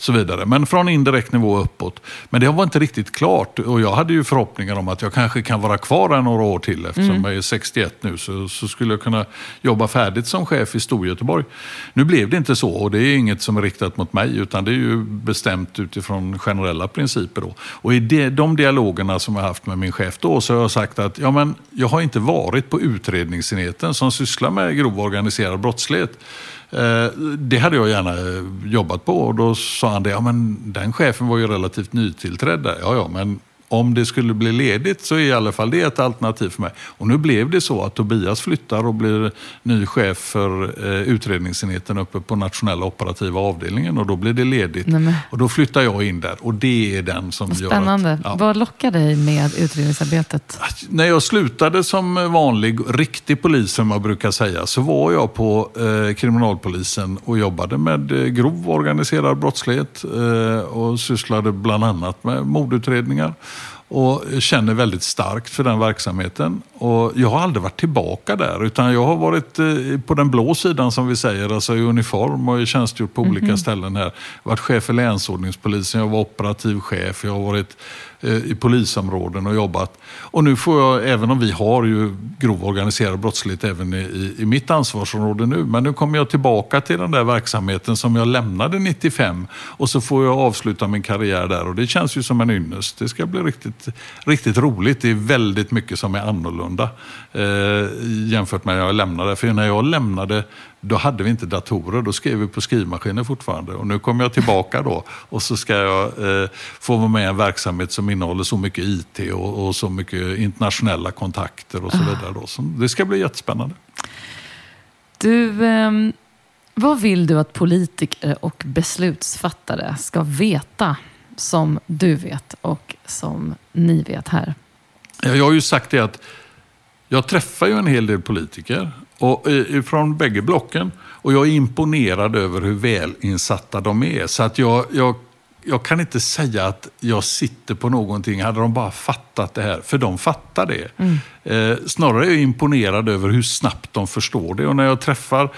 så vidare. Men från indirekt nivå uppåt. Men det var inte riktigt klart och jag hade ju förhoppningar om att jag kanske kan vara kvar här några år till. Eftersom jag är 61 nu så, så skulle jag kunna jobba färdigt som chef i Storgöteborg. Nu blev det inte så och det är inget som är riktat mot mig utan det är ju bestämt utifrån generella principer. Då. Och i de, de dialogerna som jag haft med min chef då så har jag sagt att ja, men jag har inte varit på utredningsenheten som sysslar med grov organiserad brottslighet. Eh, det hade jag gärna eh, jobbat på och då sa han det, ja men den chefen var ju relativt nytillträdd där. Ja, ja, men om det skulle bli ledigt så är i alla fall det ett alternativ för mig. Och nu blev det så att Tobias flyttar och blir ny chef för eh, utredningsenheten uppe på nationella operativa avdelningen och då blir det ledigt. Nej, men- Och då flyttar jag in där och det är den som Vad gör spännande. att... ja. Vad lockar dig med utredningsarbetet? När jag slutade som vanlig, riktig polis som man brukar säga, så var jag på eh, kriminalpolisen och jobbade med eh, grov organiserad brottslighet eh, och sysslade bland annat med mordutredningar. Och känner väldigt starkt för den verksamheten. Och jag har aldrig varit tillbaka där, utan jag har varit eh, på den blå sidan som vi säger, alltså i uniform och tjänstgjort på olika ställen här. Jag har varit chef för länsordningspolisen, jag var operativ chef, jag har varit Eh, i polisområden och jobbat. Och nu får jag, även om vi har ju grov organiserad brottslighet även i, i, mitt ansvarsområde nu, men nu kommer jag tillbaka till den där verksamheten som jag lämnade 95 och så får jag avsluta min karriär där och det känns ju som en ynnest. Det ska bli riktigt, riktigt roligt. Det är väldigt mycket som är annorlunda eh, jämfört med när jag lämnade. För när jag lämnade då hade vi inte datorer, då skrev vi på skrivmaskiner fortfarande. Och nu kommer jag tillbaka då och så ska jag eh, få vara med i en verksamhet som innehåller så mycket IT och, och så mycket internationella kontakter och så vidare. Då. Så det ska bli jättespännande. Du, ehm, vad vill du att politiker och beslutsfattare ska veta som du vet och som ni vet här? Jag har ju sagt det att jag träffar ju en hel del politiker och, eh, från bägge blocken. Och jag är imponerad över hur välinsatta de är. Så att jag, jag, jag kan inte säga att jag sitter på någonting, hade de bara fattat det här, för de fattar det. Eh, snarare är jag imponerad över hur snabbt de förstår det. Och när jag träffar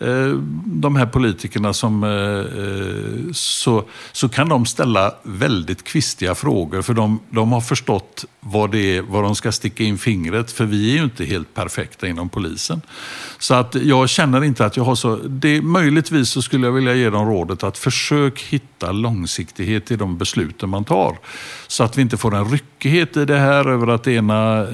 Eh, de här politikerna som, eh, eh, så, så kan de ställa väldigt kvistiga frågor för de, de har förstått vad, det är, vad de ska sticka in fingret för vi är ju inte helt perfekta inom polisen. Så att jag känner inte att jag har så... Det, möjligtvis så skulle jag vilja ge dem rådet att försök hitta långsiktighet i de besluten man tar. Så att vi inte får en ryckighet i det här över att ena,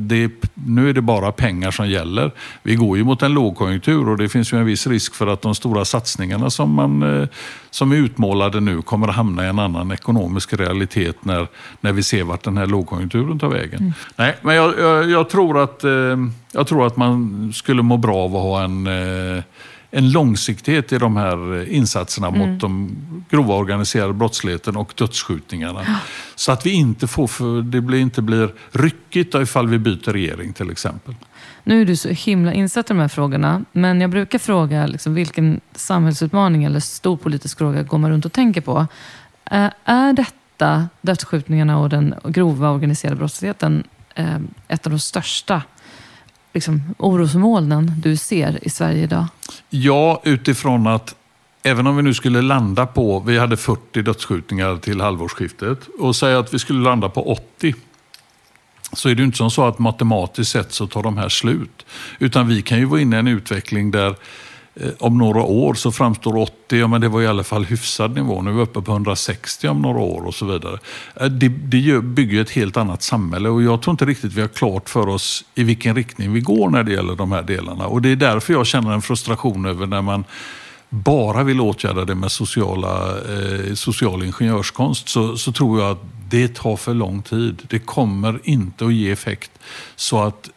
det, nu är det bara pengar som gäller. Vi går ju mot en lågkonjunktur och det finns ju en viss risk för att de stora satsningarna som, man, eh, som är utmålade nu kommer att hamna i en annan ekonomisk realitet när, när vi ser vart den här lågkonjunkturen tar vägen. Nej, men jag, jag, jag, tror att, eh, jag tror att man skulle må bra av att ha en eh, en långsiktighet i de här insatserna mot de grova organiserade brottsligheten och dödsskjutningarna. Så att vi inte får, för, det blir, inte blir ryckigt ifall vi byter regering till exempel. Nu är du så himla insatt i de här frågorna, men jag brukar fråga liksom, vilken samhällsutmaning eller stor politisk fråga går man runt och tänker på. Eh, är detta, dödsskjutningarna och den grova organiserade brottsligheten, eh, ett av de största liksom, orosmolnen du ser i Sverige idag? Ja, utifrån att även om vi nu skulle landa på, vi hade 40 dödsskjutningar till halvårsskiftet och säga att vi skulle landa på 80 så är det ju inte som så att matematiskt sett så tar de här slut. Utan vi kan ju vara inne i en utveckling där eh, om några år så framstår 80, ja men det var i alla fall hyfsad nivå. Nu är vi uppe på 160 om några år och så vidare. Eh, det, det bygger ett helt annat samhälle och jag tror inte riktigt vi har klart för oss i vilken riktning vi går när det gäller de här delarna. Och det är därför jag känner en frustration över när man bara vill åtgärda det med sociala, eh, social ingenjörskonst så, så tror jag att det tar för lång tid. Det kommer inte att ge effekt så att,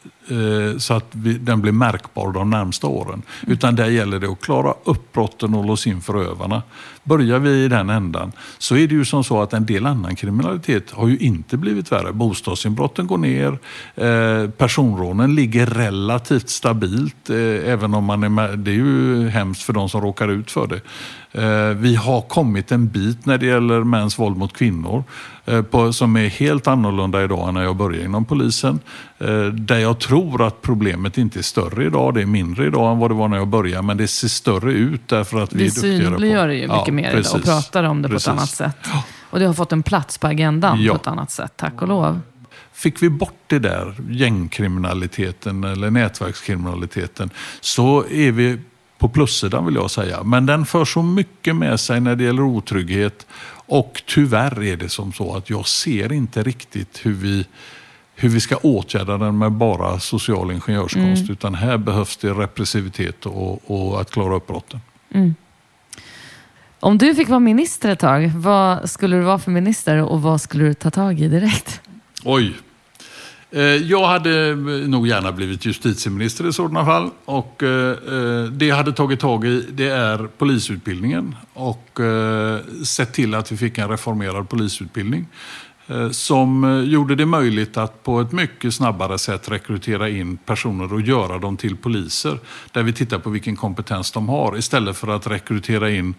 så att vi, den blir märkbar de närmsta åren. Utan där gäller det att klara upp brotten och låsa in förövarna. Börjar vi i den ändan så är det ju som så att en del annan kriminalitet har ju inte blivit värre. Bostadsinbrotten går ner, eh, personrånen ligger relativt stabilt, eh, även om man är med, det är ju hemskt för de som råkar ut för det. Eh, vi har kommit en bit när det gäller mäns våld mot kvinnor eh, på, som är helt annorlunda idag än när jag började inom polisen. Eh, där jag tror att problemet inte är större idag, det är mindre idag än vad det var när jag började, men det ser större ut därför att vi, vi är duktigare på... synliggör det ju mycket ja, mer precis. idag och pratar om det precis. på ett annat sätt. Och det har fått en plats på agendan ja. på ett annat sätt, tack och lov. Fick vi bort det där gängkriminaliteten eller nätverkskriminaliteten så är vi på plussidan vill jag säga. Men den för så mycket med sig när det gäller otrygghet. Och tyvärr är det som så att jag ser inte riktigt hur vi, hur vi ska åtgärda den med bara social ingenjörskonst. Mm. Utan här behövs det repressivitet och, och att klara upp brotten. Mm. Om du fick vara minister ett tag, vad skulle du vara för minister och vad skulle du ta tag i direkt? Oj, Eh, jag hade nog gärna blivit justitieminister i sådana fall. Och eh, eh, det jag hade tagit tag i det är polisutbildningen och sett till att vi fick en reformerad polisutbildning Eh, som eh, gjorde det möjligt att på ett mycket snabbare sätt rekrytera in personer och göra dem till poliser. Där vi tittar på vilken kompetens de har istället för att rekrytera in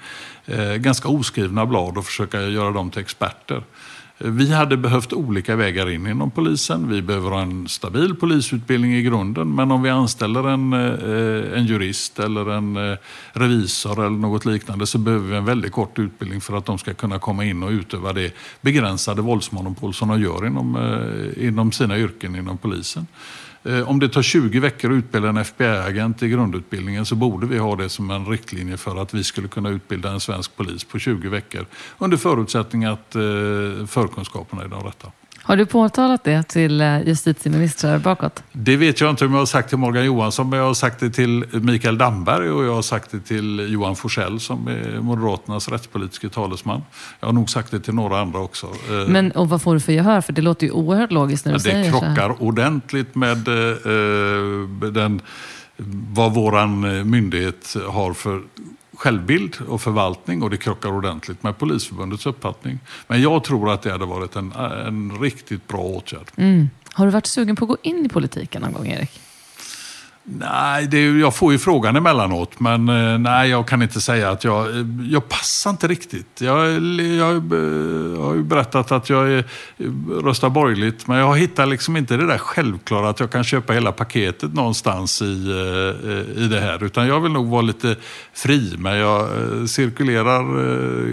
eh, ganska oskrivna blad och försöka göra dem till experter. Vi hade behövt olika vägar in inom polisen. Vi behöver ha en stabil polisutbildning i grunden. Men om vi anställer en, eh, en jurist eller en eh, revisor eller något liknande så behöver vi en väldigt kort utbildning för att de ska kunna komma in och utöva det begränsade våldsmonopol som de gör inom, eh, inom sina yrken inom polisen. Eh, om det tar 20 veckor att utbilda en FBI-agent i grundutbildningen så borde vi ha det som en riktlinje för att vi skulle kunna utbilda en svensk polis på 20 veckor. Under förutsättning att eh, förkunskaperna är de rätta. Har du påtalat det till eh, justitieministrar bakåt? Det vet jag inte om jag har sagt till Morgan Johansson, men jag har sagt det till Mikael Damberg och jag har sagt det till Johan Forsell som är Moderaternas rättspolitiska talesman. Jag har nog sagt det till några andra också. Eh, men och vad får du för gehör? För det låter ju oerhört logiskt när du det säger så. Det krockar ordentligt med eh, den, vad våran myndighet har för självbild och förvaltning och det krockar ordentligt med Polisförbundets uppfattning. Men jag tror att det hade varit en, en riktigt bra åtgärd. Mm. Har du varit sugen på att gå in i politiken någon gång, Erik? Nej, det jag får ju frågan emellanåt, men eh, nej, jag kan inte säga att jag... Jag passar inte riktigt. Jag, jag, jag har ju berättat att jag röstar borgerligt, men jag hittar liksom inte det där självklara att jag kan köpa hela paketet någonstans i, eh, i det här. Utan jag vill nog vara lite fri, men jag eh, cirkulerar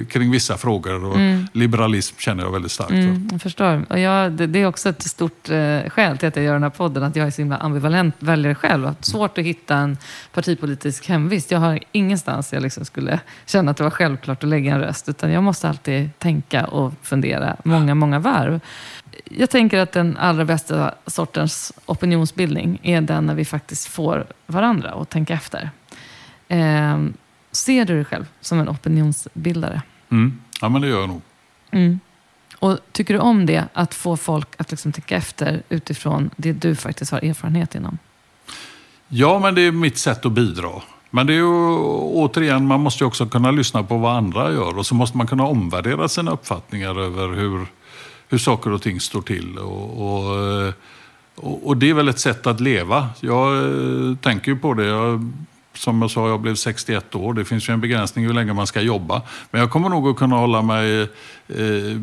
kring vissa frågor och mm. liberalism känner jag väldigt starkt mm, Jag förstår. Och jag, det, det, är också ett stort skäl till att jag gör den här podden, att jag är så himla ambivalent väljare själv svårt att hitta en partipolitisk hemvist. Jag har ingenstans jag liksom skulle känna att det var självklart att lägga en röst. Utan jag måste alltid tänka och fundera många, många varv. Jag tänker att den allra bästa sortens opinionsbildning är den när vi faktiskt får varandra att tänka efter. Eh, ser du dig själv som en opinionsbildare? Mm. Ja, men det gör jag nog. Mm. Och Tycker du om det, att få folk att liksom tänka efter utifrån det du faktiskt har erfarenhet inom? Ja, men det är mitt sätt att bidra. Men det är ju återigen, man måste ju också kunna lyssna på vad andra gör och så måste man kunna omvärdera sina uppfattningar över hur, hur saker och ting står till. Och, och, eh, och det är väl ett sätt att leva. Jag eh, tänker ju på det. Jag som jag sa, jag blev 61 år. Det finns ju en begränsning hur länge man ska jobba. Men jag kommer nog att kunna hålla mig eh,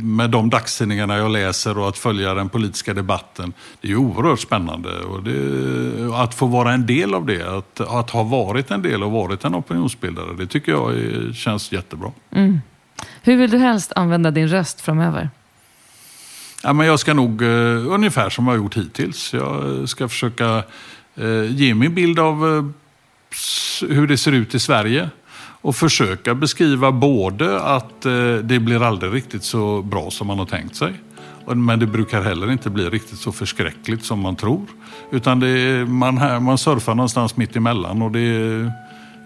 med de dagstidningarna jag läser och att följa den politiska debatten. Det är ju oerhört spännande. Och det, att få vara en del av det, att, att ha varit en del och varit en opinionsbildare, det tycker jag är, känns jättebra. Mm. Hur vill du helst använda din röst framöver? Ja, men jag ska nog uh, ungefär som jag har gjort hittills. Jag ska försöka uh, ge min bild av uh, hur det ser ut i Sverige och försöka beskriva både att eh, det blir aldrig riktigt så bra som man har tänkt sig. Men det brukar heller inte bli riktigt så förskräckligt som man tror. Utan det, man, man surfar någonstans mitt emellan. Och det,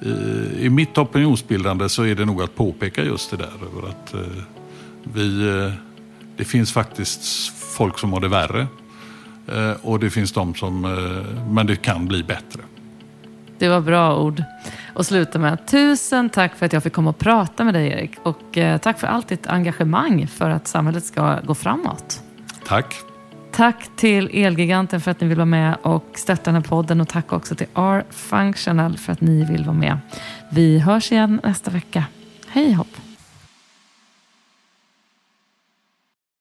eh, I mitt opinionsbildande så är det nog att påpeka just det där. Över att eh, vi, eh, det finns faktiskt folk som har det värre. Eh, och det finns de som, eh, men det kan bli bättre. Det var bra ord. Och sluta med tusen tack för att jag fick komma och prata med dig Erik. Och eh, tack för allt ditt engagemang för att samhället ska gå framåt. Tack. Tack till Elgiganten för att ni vill vara med och stötta den här podden. Och tack också till R Functional för att ni vill vara med. Vi hörs igen nästa vecka. Hej hopp!